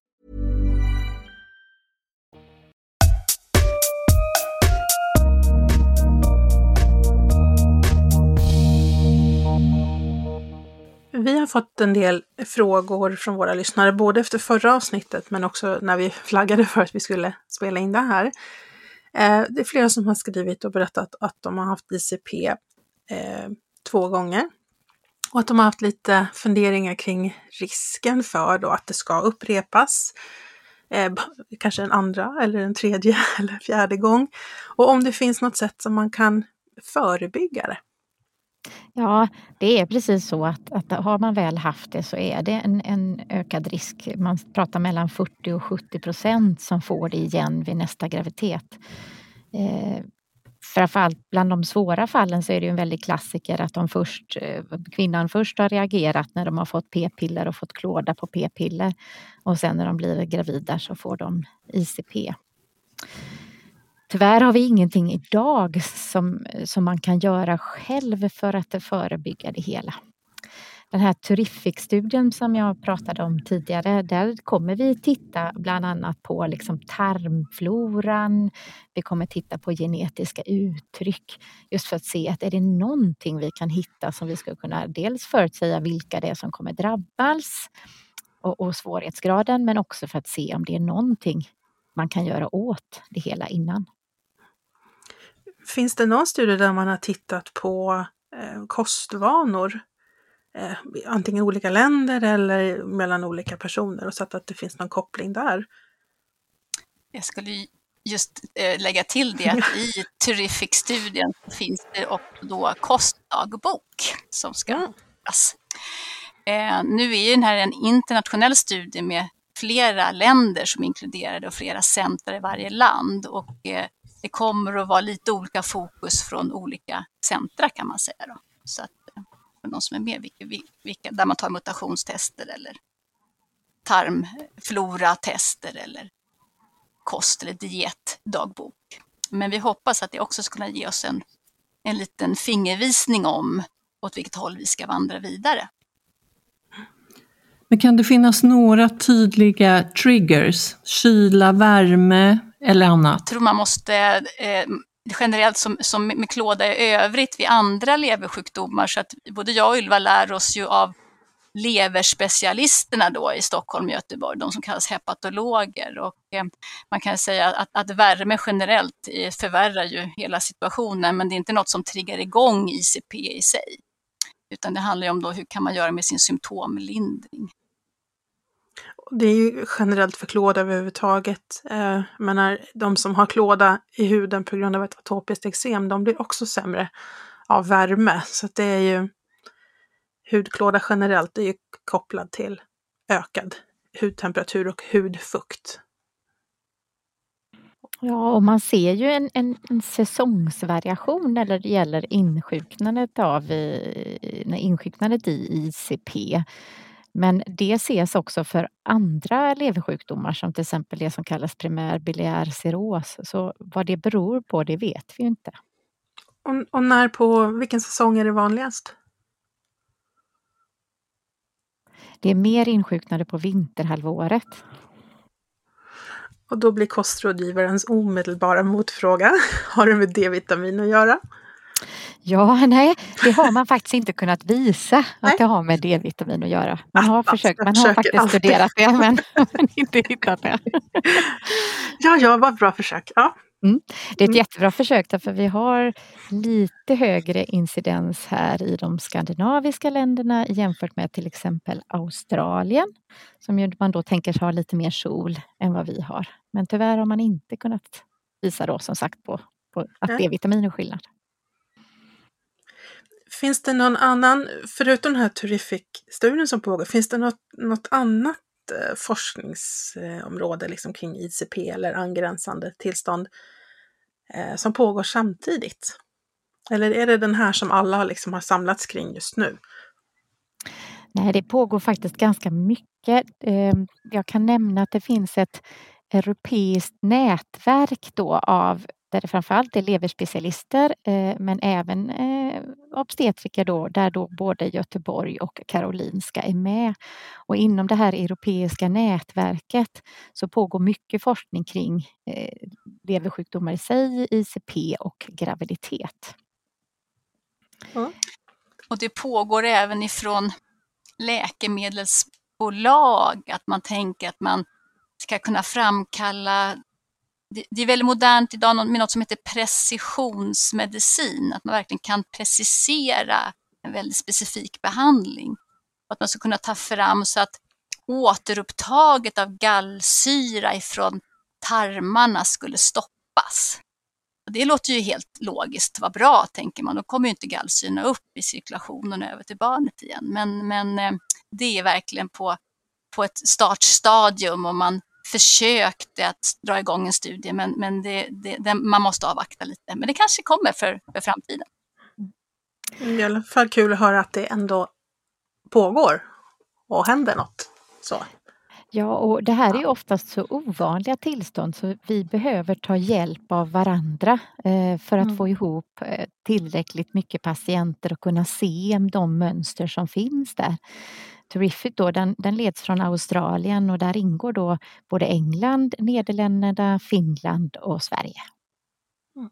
S1: Vi har fått en del frågor från våra lyssnare, både efter förra avsnittet men också när vi (laughs) flaggade för att vi skulle spela in det här. Eh, det är flera som har skrivit och berättat att de har haft ICP eh, två gånger och att de har haft lite funderingar kring risken för då att det ska upprepas. Eh, kanske en andra eller en tredje (laughs) eller fjärde gång. Och om det finns något sätt som man kan förebygga det.
S4: Ja, det är precis så att, att har man väl haft det så är det en, en ökad risk. Man pratar mellan 40 och 70 procent som får det igen vid nästa graviditet. Eh, framförallt bland de svåra fallen så är det en väldig klassiker att de först, eh, kvinnan först har reagerat när de har fått p-piller och fått klåda på p-piller och sen när de blir gravida så får de ICP. Tyvärr har vi ingenting idag som, som man kan göra själv för att förebygga det hela. Den här Terrific-studien som jag pratade om tidigare, där kommer vi titta bland annat på liksom tarmfloran. Vi kommer titta på genetiska uttryck just för att se att är det någonting vi kan hitta som vi ska kunna dels förutsäga vilka det är som kommer drabbas och, och svårighetsgraden, men också för att se om det är någonting man kan göra åt det hela innan.
S1: Finns det någon studie där man har tittat på eh, kostvanor? Eh, antingen olika länder eller mellan olika personer och sett att det finns någon koppling där?
S3: Jag skulle just eh, lägga till det att i Terrific-studien finns det också då kostdagbok som ska göras. Eh, nu är ju den här en internationell studie med flera länder som är inkluderade och flera centra i varje land. Och det kommer att vara lite olika fokus från olika centra kan man säga. Då. Så att, eh, för någon som är med, vilka, vilka, där man tar mutationstester eller tarmfloratester eller kost eller dietdagbok. Men vi hoppas att det också ska kunna ge oss en, en liten fingervisning om åt vilket håll vi ska vandra vidare.
S2: Men kan det finnas några tydliga triggers? Kyla, värme eller annat?
S3: Jag tror man måste eh, generellt som, som med klåda i övrigt vid andra leversjukdomar så att både jag och Ylva lär oss ju av leverspecialisterna då i Stockholm och Göteborg, de som kallas hepatologer. Och, eh, man kan säga att, att värme generellt förvärrar ju hela situationen men det är inte något som triggar igång ICP i sig. Utan det handlar om då hur kan man göra med sin symptomlindring
S1: det är ju generellt för klåda överhuvudtaget. Eh, men när de som har klåda i huden på grund av ett atopiskt eksem, de blir också sämre av värme. Så det är ju hudklåda generellt är ju kopplad till ökad hudtemperatur och hudfukt.
S4: Ja, och man ser ju en, en, en säsongsvariation när det gäller insjuknandet av insjuknandet i ICP. Men det ses också för andra leversjukdomar som till exempel det som kallas primär biliär cirros. Så vad det beror på, det vet vi inte.
S1: Och, och när på vilken säsong är det vanligast?
S4: Det är mer insjuknade på vinterhalvåret.
S1: Och då blir kostrådgivarens omedelbara motfråga, (laughs) har det med D-vitamin att göra?
S4: Ja, nej, det har man faktiskt inte kunnat visa att nej. det har med D-vitamin att göra. Man har, försökt, man har faktiskt alltid. studerat det men, (laughs) men inte hittat det.
S1: Ja, ja, vad bra försök. Ja.
S4: Mm. Det är ett mm. jättebra försök därför vi har lite högre incidens här i de skandinaviska länderna jämfört med till exempel Australien som man då tänker sig ha lite mer sol än vad vi har. Men tyvärr har man inte kunnat visa då som sagt på, på att D-vitamin är skillnad.
S1: Finns det någon annan, förutom den här Terrific-studien som pågår, finns det något, något annat eh, forskningsområde liksom kring ICP eller angränsande tillstånd eh, som pågår samtidigt? Eller är det den här som alla liksom har samlats kring just nu?
S4: Nej, det pågår faktiskt ganska mycket. Eh, jag kan nämna att det finns ett europeiskt nätverk då av där det framförallt är leverspecialister eh, men även eh, obstetriker då, där då både Göteborg och Karolinska är med. Och inom det här europeiska nätverket så pågår mycket forskning kring eh, leversjukdomar i sig, ICP och graviditet.
S3: Mm. Och det pågår även ifrån läkemedelsbolag att man tänker att man ska kunna framkalla det är väldigt modernt idag med något som heter precisionsmedicin, att man verkligen kan precisera en väldigt specifik behandling. Att man ska kunna ta fram så att återupptaget av gallsyra ifrån tarmarna skulle stoppas. Det låter ju helt logiskt, vad bra tänker man, då kommer ju inte gallsyrorna upp i cirkulationen över till barnet igen. Men, men eh, det är verkligen på, på ett startstadium och man försökte att dra igång en studie men, men det, det, det, man måste avvakta lite. Men det kanske kommer för, för framtiden.
S1: Det är i alla fall kul att höra att det ändå pågår och händer något. Så.
S4: Ja, och det här är ju oftast så ovanliga tillstånd så vi behöver ta hjälp av varandra eh, för att mm. få ihop eh, tillräckligt mycket patienter och kunna se de mönster som finns där. Terrific då, den, den leds från Australien och där ingår då både England, Nederländerna, Finland och Sverige. Mm.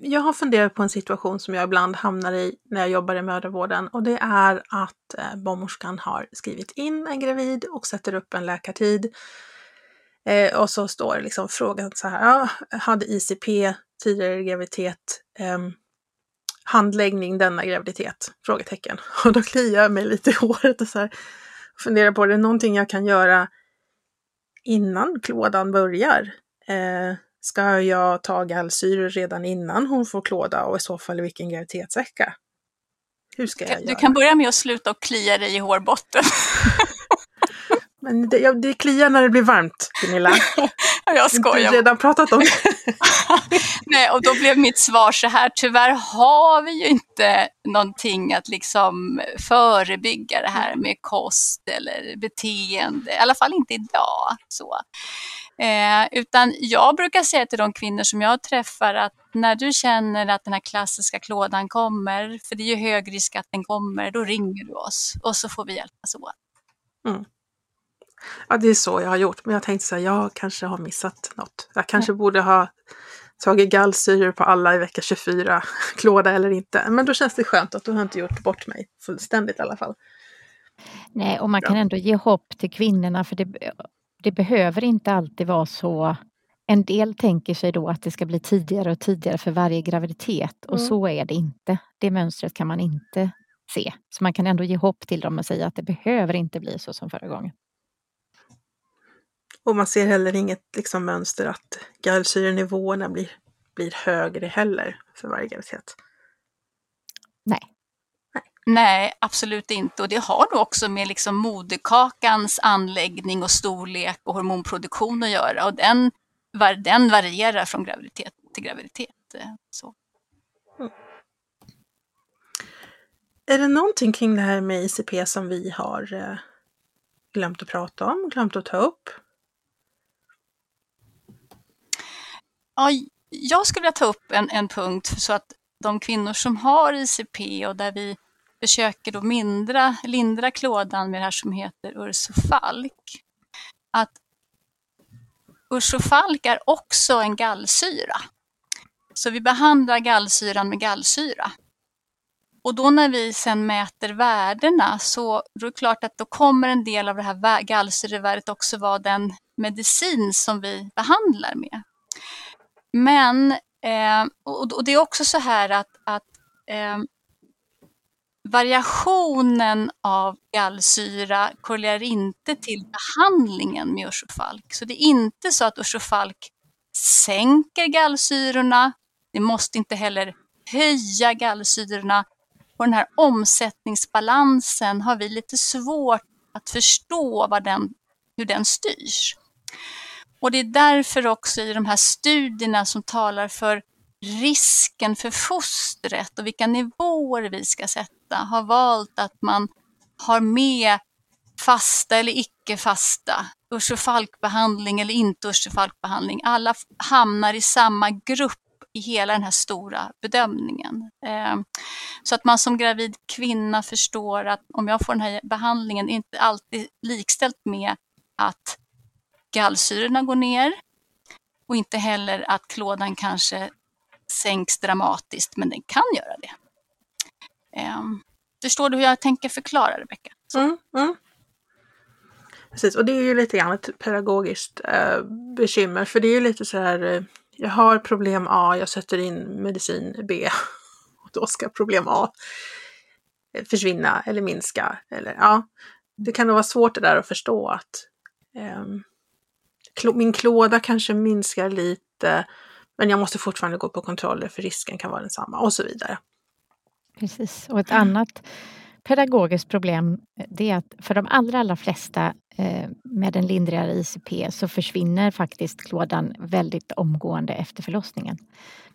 S1: Jag har funderat på en situation som jag ibland hamnar i när jag jobbar i mödravården och det är att eh, barnmorskan har skrivit in en gravid och sätter upp en läkartid. Eh, och så står liksom frågan så här, ja, hade ICP tidigare graviditet? Eh, handläggning denna graviditet? Frågetecken. (laughs) Och då kliar jag mig lite i håret och så här, funderar på, är det någonting jag kan göra innan klådan börjar? Eh, ska jag ta gallsyror redan innan hon får klåda och i så fall vilken graviditetsvecka? Hur ska jag
S3: du
S1: göra?
S3: Du kan börja med att sluta och klia dig i hårbotten. (laughs)
S1: Men det, det kliar när det blir varmt, Gunilla. (laughs) (laughs)
S3: jag skojar.
S1: Du redan pratat om det. (laughs)
S3: Nej, och då blev mitt svar så här, tyvärr har vi ju inte någonting att liksom förebygga det här med kost eller beteende, i alla fall inte idag. Så. Eh, utan jag brukar säga till de kvinnor som jag träffar att när du känner att den här klassiska klådan kommer, för det är ju hög risk att den kommer, då ringer du oss och så får vi hjälpas åt. Mm.
S1: Ja, det är så jag har gjort. Men jag tänkte så här, jag kanske har missat något. Jag kanske ja. borde ha tagit gallsyror på alla i vecka 24, (laughs) klåda eller inte. Men då känns det skönt att du har inte gjort bort mig fullständigt i alla fall.
S4: Nej, och man kan ändå ge hopp till kvinnorna för det, det behöver inte alltid vara så. En del tänker sig då att det ska bli tidigare och tidigare för varje graviditet och mm. så är det inte. Det mönstret kan man inte se. Så man kan ändå ge hopp till dem och säga att det behöver inte bli så som förra gången.
S1: Och man ser heller inget liksom, mönster att gallsyrenivåerna blir, blir högre heller för varje graviditet.
S4: Nej.
S3: Nej. absolut inte. Och det har nog också med liksom moderkakans anläggning och storlek och hormonproduktion att göra. Och den, den varierar från graviditet till graviditet. Eh, så. Mm.
S1: Är det någonting kring det här med ICP som vi har eh, glömt att prata om, glömt att ta upp?
S3: Ja, jag skulle vilja ta upp en, en punkt så att de kvinnor som har ICP och där vi försöker då mindra, lindra klådan med det här som heter ursofalk. Att ursofalk är också en gallsyra. Så vi behandlar gallsyran med gallsyra. Och då när vi sen mäter värdena så är det klart att då kommer en del av det här gallsyrevärdet också vara den medicin som vi behandlar med. Men, eh, och, och, det är också så här att, att eh, variationen av gallsyra korrelerar inte till behandlingen med ursofalk. Så det är inte så att ursofalk sänker gallsyrorna. Det måste inte heller höja gallsyrorna. Och den här omsättningsbalansen har vi lite svårt att förstå vad den, hur den styrs. Och det är därför också i de här studierna som talar för risken för fostret och vilka nivåer vi ska sätta har valt att man har med fasta eller icke fasta, Ursufalkbehandling eller inte Ursufalkbehandling. Alla hamnar i samma grupp i hela den här stora bedömningen. Ehm, så att man som gravid kvinna förstår att om jag får den här behandlingen är inte alltid likställt med att gallsyrorna går ner och inte heller att klådan kanske sänks dramatiskt, men den kan göra det. Um, förstår du hur jag tänker förklara, Rebecka?
S1: Mm, mm. Precis, och det är ju lite grann ett pedagogiskt eh, bekymmer, för det är ju lite så här, eh, jag har problem A, jag sätter in medicin B (laughs) och då ska problem A eh, försvinna eller minska. Eller, ja, det kan nog vara svårt det där att förstå att um, min klåda kanske minskar lite, men jag måste fortfarande gå på kontroller för risken kan vara densamma och så vidare.
S4: Precis, och ett annat pedagogiskt problem det är att för de allra, allra flesta eh, med en lindrigare ICP så försvinner faktiskt klådan väldigt omgående efter förlossningen.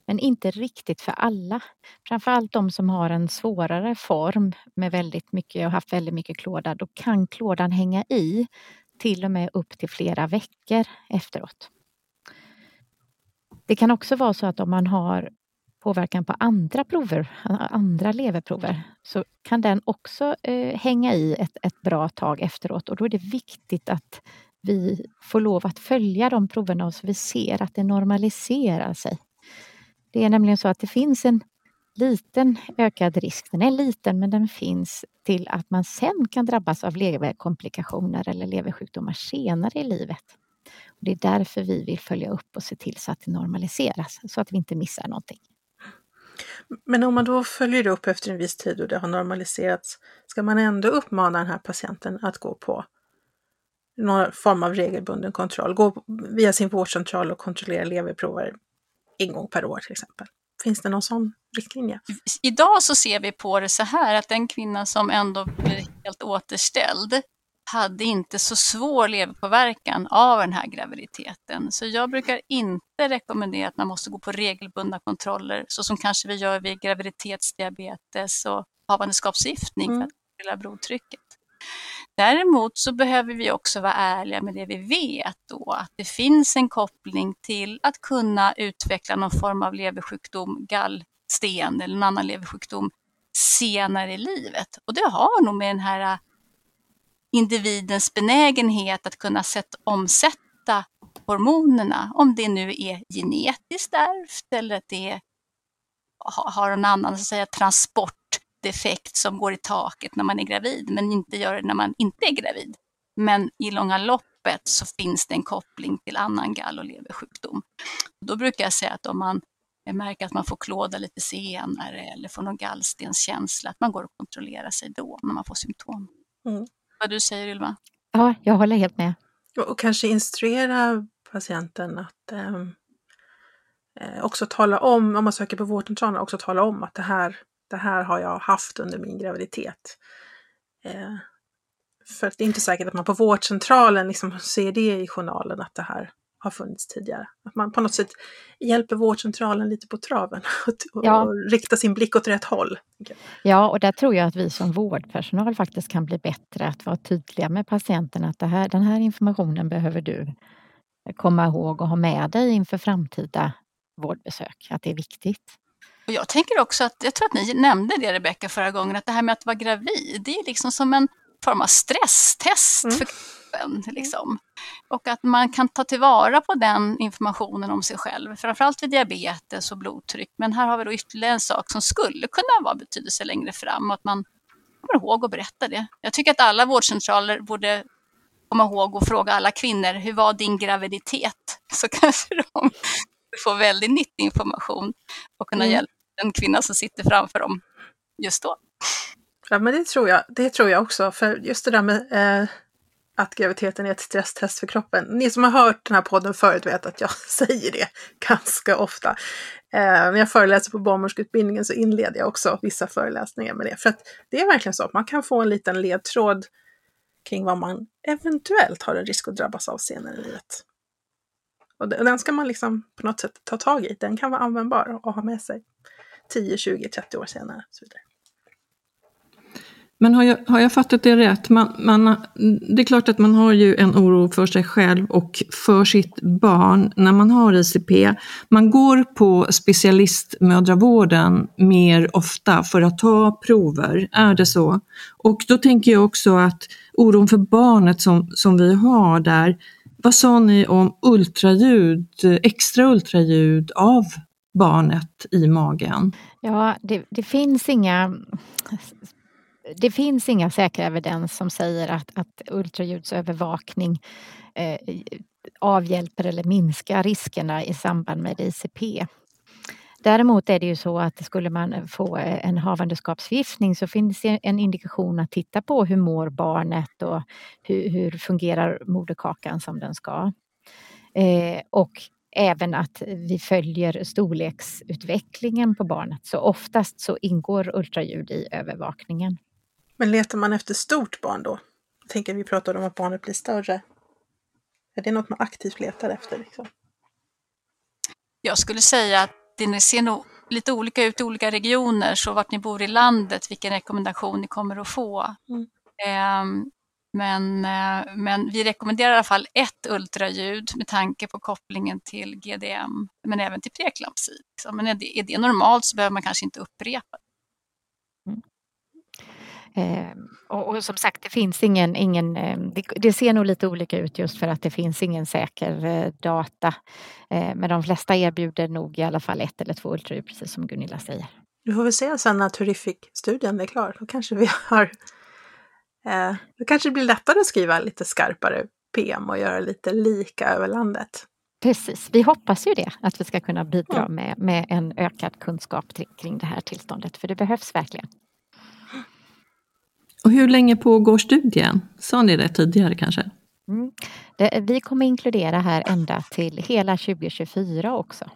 S4: Men inte riktigt för alla. Framförallt de som har en svårare form med väldigt mycket och haft väldigt mycket klåda, då kan klådan hänga i till och med upp till flera veckor efteråt. Det kan också vara så att om man har påverkan på andra prover, andra leverprover, så kan den också eh, hänga i ett, ett bra tag efteråt och då är det viktigt att vi får lov att följa de proverna så vi ser att det normaliserar sig. Det är nämligen så att det finns en liten ökad risk, den är liten men den finns till att man sen kan drabbas av leverkomplikationer eller leversjukdomar senare i livet. Och det är därför vi vill följa upp och se till så att det normaliseras så att vi inte missar någonting.
S1: Men om man då följer upp efter en viss tid och det har normaliserats, ska man ändå uppmana den här patienten att gå på någon form av regelbunden kontroll, gå via sin vårdcentral och kontrollera leverprover en gång per år till exempel? Finns det någon sån riktlinje?
S3: Idag så ser vi på det så här att den kvinna som ändå blir helt återställd hade inte så svår leverpåverkan av den här graviditeten. Så jag brukar inte rekommendera att man måste gå på regelbundna kontroller så som kanske vi gör vid graviditetsdiabetes och havandeskapsförgiftning mm. för att kontrollera blodtrycket. Däremot så behöver vi också vara ärliga med det vi vet då, att det finns en koppling till att kunna utveckla någon form av leversjukdom, gallsten eller en annan leversjukdom senare i livet. Och det har nog med den här äh, individens benägenhet att kunna sätt, omsätta hormonerna, om det nu är genetiskt ärvt eller att det är, har en annan så att säga, transport transportdefekt som går i taket när man är gravid, men inte gör det när man inte är gravid. Men i långa loppet så finns det en koppling till annan gall och leversjukdom. Då brukar jag säga att om man märker att man får klåda lite senare eller får någon gallstenskänsla, att man går och kontrollerar sig då när man får symptom. Mm vad du säger Ylva.
S4: Ja, jag håller helt med.
S1: Och kanske instruera patienten att ehm, eh, också tala om, om man söker på vårdcentralen, också tala om att det här, det här har jag haft under min graviditet. Eh, för det är inte säkert att man på vårdcentralen liksom ser det i journalen att det här har funnits tidigare. Att man på något sätt hjälper vårdcentralen lite på traven (laughs) och, ja. och riktar sin blick åt rätt håll.
S4: Ja, och där tror jag att vi som vårdpersonal faktiskt kan bli bättre att vara tydliga med patienten att det här, den här informationen behöver du komma ihåg och ha med dig inför framtida vårdbesök, att det är viktigt.
S3: Och jag tänker också att, jag tror att ni nämnde det Rebecka förra gången, att det här med att vara gravid, det är liksom som en form av stresstest mm. för kroppen. Liksom. Och att man kan ta tillvara på den informationen om sig själv, framförallt vid diabetes och blodtryck. Men här har vi då ytterligare en sak som skulle kunna vara betydelse längre fram och att man kommer ihåg att berätta det. Jag tycker att alla vårdcentraler borde komma ihåg och fråga alla kvinnor, hur var din graviditet? (laughs) Så kanske de får väldigt nyttig information och kunna mm. hjälpa den kvinna som sitter framför dem just då.
S1: Ja, men det tror jag. Det tror jag också. För just det där med eh, att graviditeten är ett stresstest för kroppen. Ni som har hört den här podden förut vet att jag (laughs) säger det ganska ofta. Eh, när jag föreläser på barnmorskeutbildningen så inleder jag också vissa föreläsningar med det. För att det är verkligen så att man kan få en liten ledtråd kring vad man eventuellt har en risk att drabbas av senare i livet. Och den ska man liksom på något sätt ta tag i. Den kan vara användbar och ha med sig 10, 20, 30 år senare. Och så vidare.
S2: Men har jag, har jag fattat det rätt? Man, man, det är klart att man har ju en oro för sig själv och för sitt barn när man har ICP. Man går på specialistmödravården mer ofta för att ta prover, är det så? Och då tänker jag också att oron för barnet som, som vi har där, vad sa ni om ultraljud, extra ultraljud av barnet i magen?
S4: Ja, det, det finns inga det finns inga säkra evidens som säger att, att ultraljudsövervakning eh, avhjälper eller minskar riskerna i samband med ICP. Däremot är det ju så att skulle man få en havandeskapsförgiftning så finns det en indikation att titta på hur mår barnet och hur, hur fungerar moderkakan som den ska. Eh, och även att vi följer storleksutvecklingen på barnet. Så oftast så ingår ultraljud i övervakningen.
S1: Men letar man efter stort barn då? Jag tänker vi pratade om att barnet blir större. Är det något man aktivt letar efter? Liksom?
S3: Jag skulle säga att det ser nog lite olika ut i olika regioner, så vart ni bor i landet, vilken rekommendation ni kommer att få. Mm. Men, eh, men vi rekommenderar i alla fall ett ultraljud med tanke på kopplingen till GDM, men även till preeklampsi. Men är det, är det normalt så behöver man kanske inte upprepa det.
S4: Eh, och, och, som sagt, det finns ingen, ingen eh, det, det, ser nog lite olika ut just för att det finns ingen säker eh, data. Eh, men de flesta erbjuder nog i alla fall ett eller två ultraljud, precis som Gunilla säger.
S1: Du får väl se sen när Terrific-studien är klar. Då kanske vi (laughs) har... Eh, då kanske det blir lättare att skriva lite skarpare PM och göra lite lika över landet.
S4: Precis, vi hoppas ju det, att vi ska kunna bidra med, med en ökad kunskap kring det här tillståndet, för det behövs verkligen.
S2: Och hur länge pågår studien? Sa ni det tidigare kanske?
S4: Mm. Det, vi kommer inkludera här ända till hela 2024 också.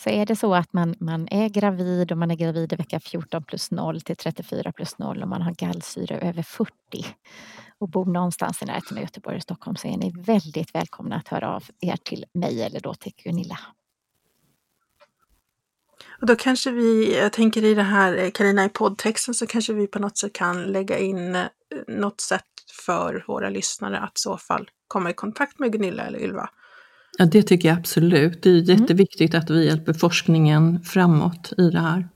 S4: Så är det så att man, man är gravid och man är gravid i vecka 14 plus 0 till 34 plus 0 och man har gallsyra över 40 och bor någonstans i närheten av Göteborg och Stockholm så är ni väldigt välkomna att höra av er till mig eller då till Gunilla.
S1: Och då kanske vi, jag tänker i det här eh, Carina i poddtexten så kanske vi på något sätt kan lägga in eh, något sätt för våra lyssnare att i så fall komma i kontakt med Gunilla eller Ylva.
S2: Ja, det tycker jag absolut. Det är mm. jätteviktigt att vi hjälper forskningen framåt i det här.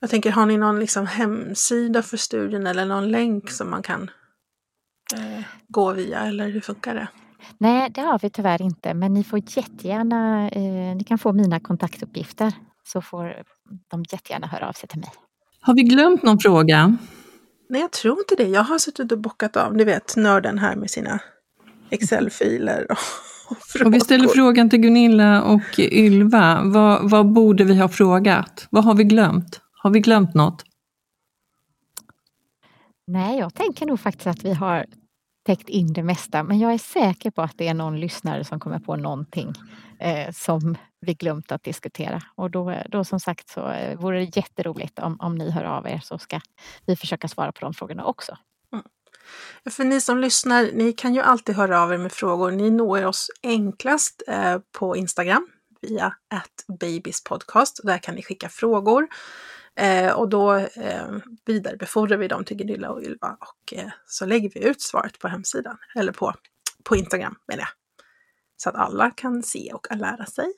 S1: Jag tänker, har ni någon liksom hemsida för studien eller någon länk som man kan eh, gå via eller hur funkar det?
S4: Nej, det har vi tyvärr inte, men ni får jättegärna, eh, ni kan få mina kontaktuppgifter så får de jättegärna höra av sig till mig.
S2: Har vi glömt någon fråga?
S1: Nej, jag tror inte det. Jag har suttit och bockat av, ni vet, nörden här med sina Excel-filer och, (laughs) och
S2: vi ställer frågan till Gunilla och Ylva. Vad, vad borde vi ha frågat? Vad har vi glömt? Har vi glömt något?
S4: Nej, jag tänker nog faktiskt att vi har täckt in det mesta. Men jag är säker på att det är någon lyssnare som kommer på någonting eh, som vi glömt att diskutera. Och då, då som sagt så eh, vore det jätteroligt om, om ni hör av er så ska vi försöka svara på de frågorna också.
S1: För ni som lyssnar, ni kan ju alltid höra av er med frågor. Ni når oss enklast eh, på Instagram via babyspodcast. Där kan ni skicka frågor. Eh, och då eh, vidarebefordrar vi dem till Gunilla och Ylva och så lägger vi ut svaret på hemsidan, eller på, på Instagram menar jag. Så att alla kan se och lära sig.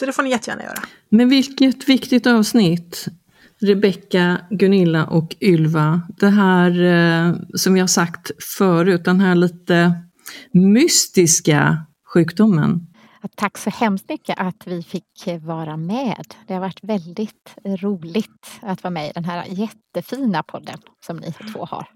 S1: Så det får ni jättegärna göra.
S2: Men vilket viktigt avsnitt! Rebecka, Gunilla och Ylva. Det här eh, som jag sagt förut, den här lite mystiska sjukdomen.
S4: Tack så hemskt mycket att vi fick vara med. Det har varit väldigt roligt att vara med i den här jättefina podden som ni två har.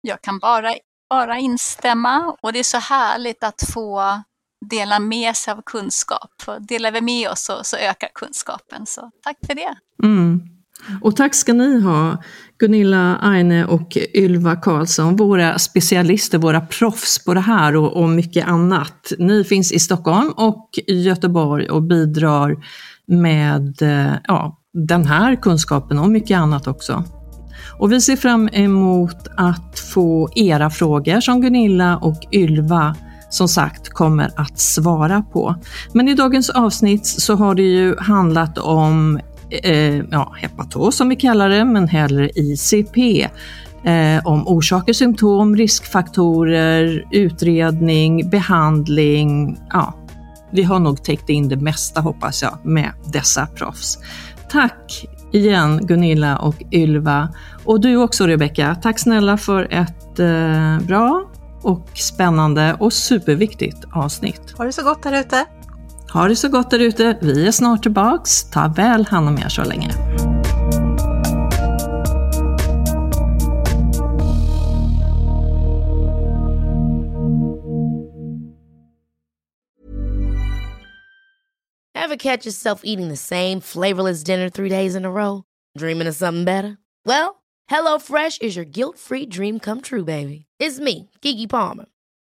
S3: Jag kan bara, bara instämma och det är så härligt att få dela med sig av kunskap. Delar vi med oss så, så ökar kunskapen. Så tack för det.
S2: Mm. Och tack ska ni ha, Gunilla Aine och Ylva Karlsson, våra specialister, våra proffs på det här och, och mycket annat. Ni finns i Stockholm och Göteborg och bidrar med eh, ja, den här kunskapen och mycket annat också. Och vi ser fram emot att få era frågor som Gunilla och Ylva som sagt kommer att svara på. Men i dagens avsnitt så har det ju handlat om eh, ja, hepatos som vi kallar det, men hellre ICP. Eh, om orsaker, symptom, riskfaktorer, utredning, behandling. Ja, vi har nog täckt in det mesta hoppas jag med dessa proffs. Tack igen Gunilla och Ylva. Och du också Rebecka. Tack snälla för ett eh, bra och spännande och superviktigt avsnitt.
S1: Ha det så gott där ute!
S2: Ha det så gott där ute. Vi är snart tillbaks. Ta väl hand om er så länge.
S5: Ever catch yourself eating the same flavorless dinner three days in a row? Dreaming of something better? Well, HelloFresh is your guilt-free dream come true, baby. It's me, Gigi Palmer.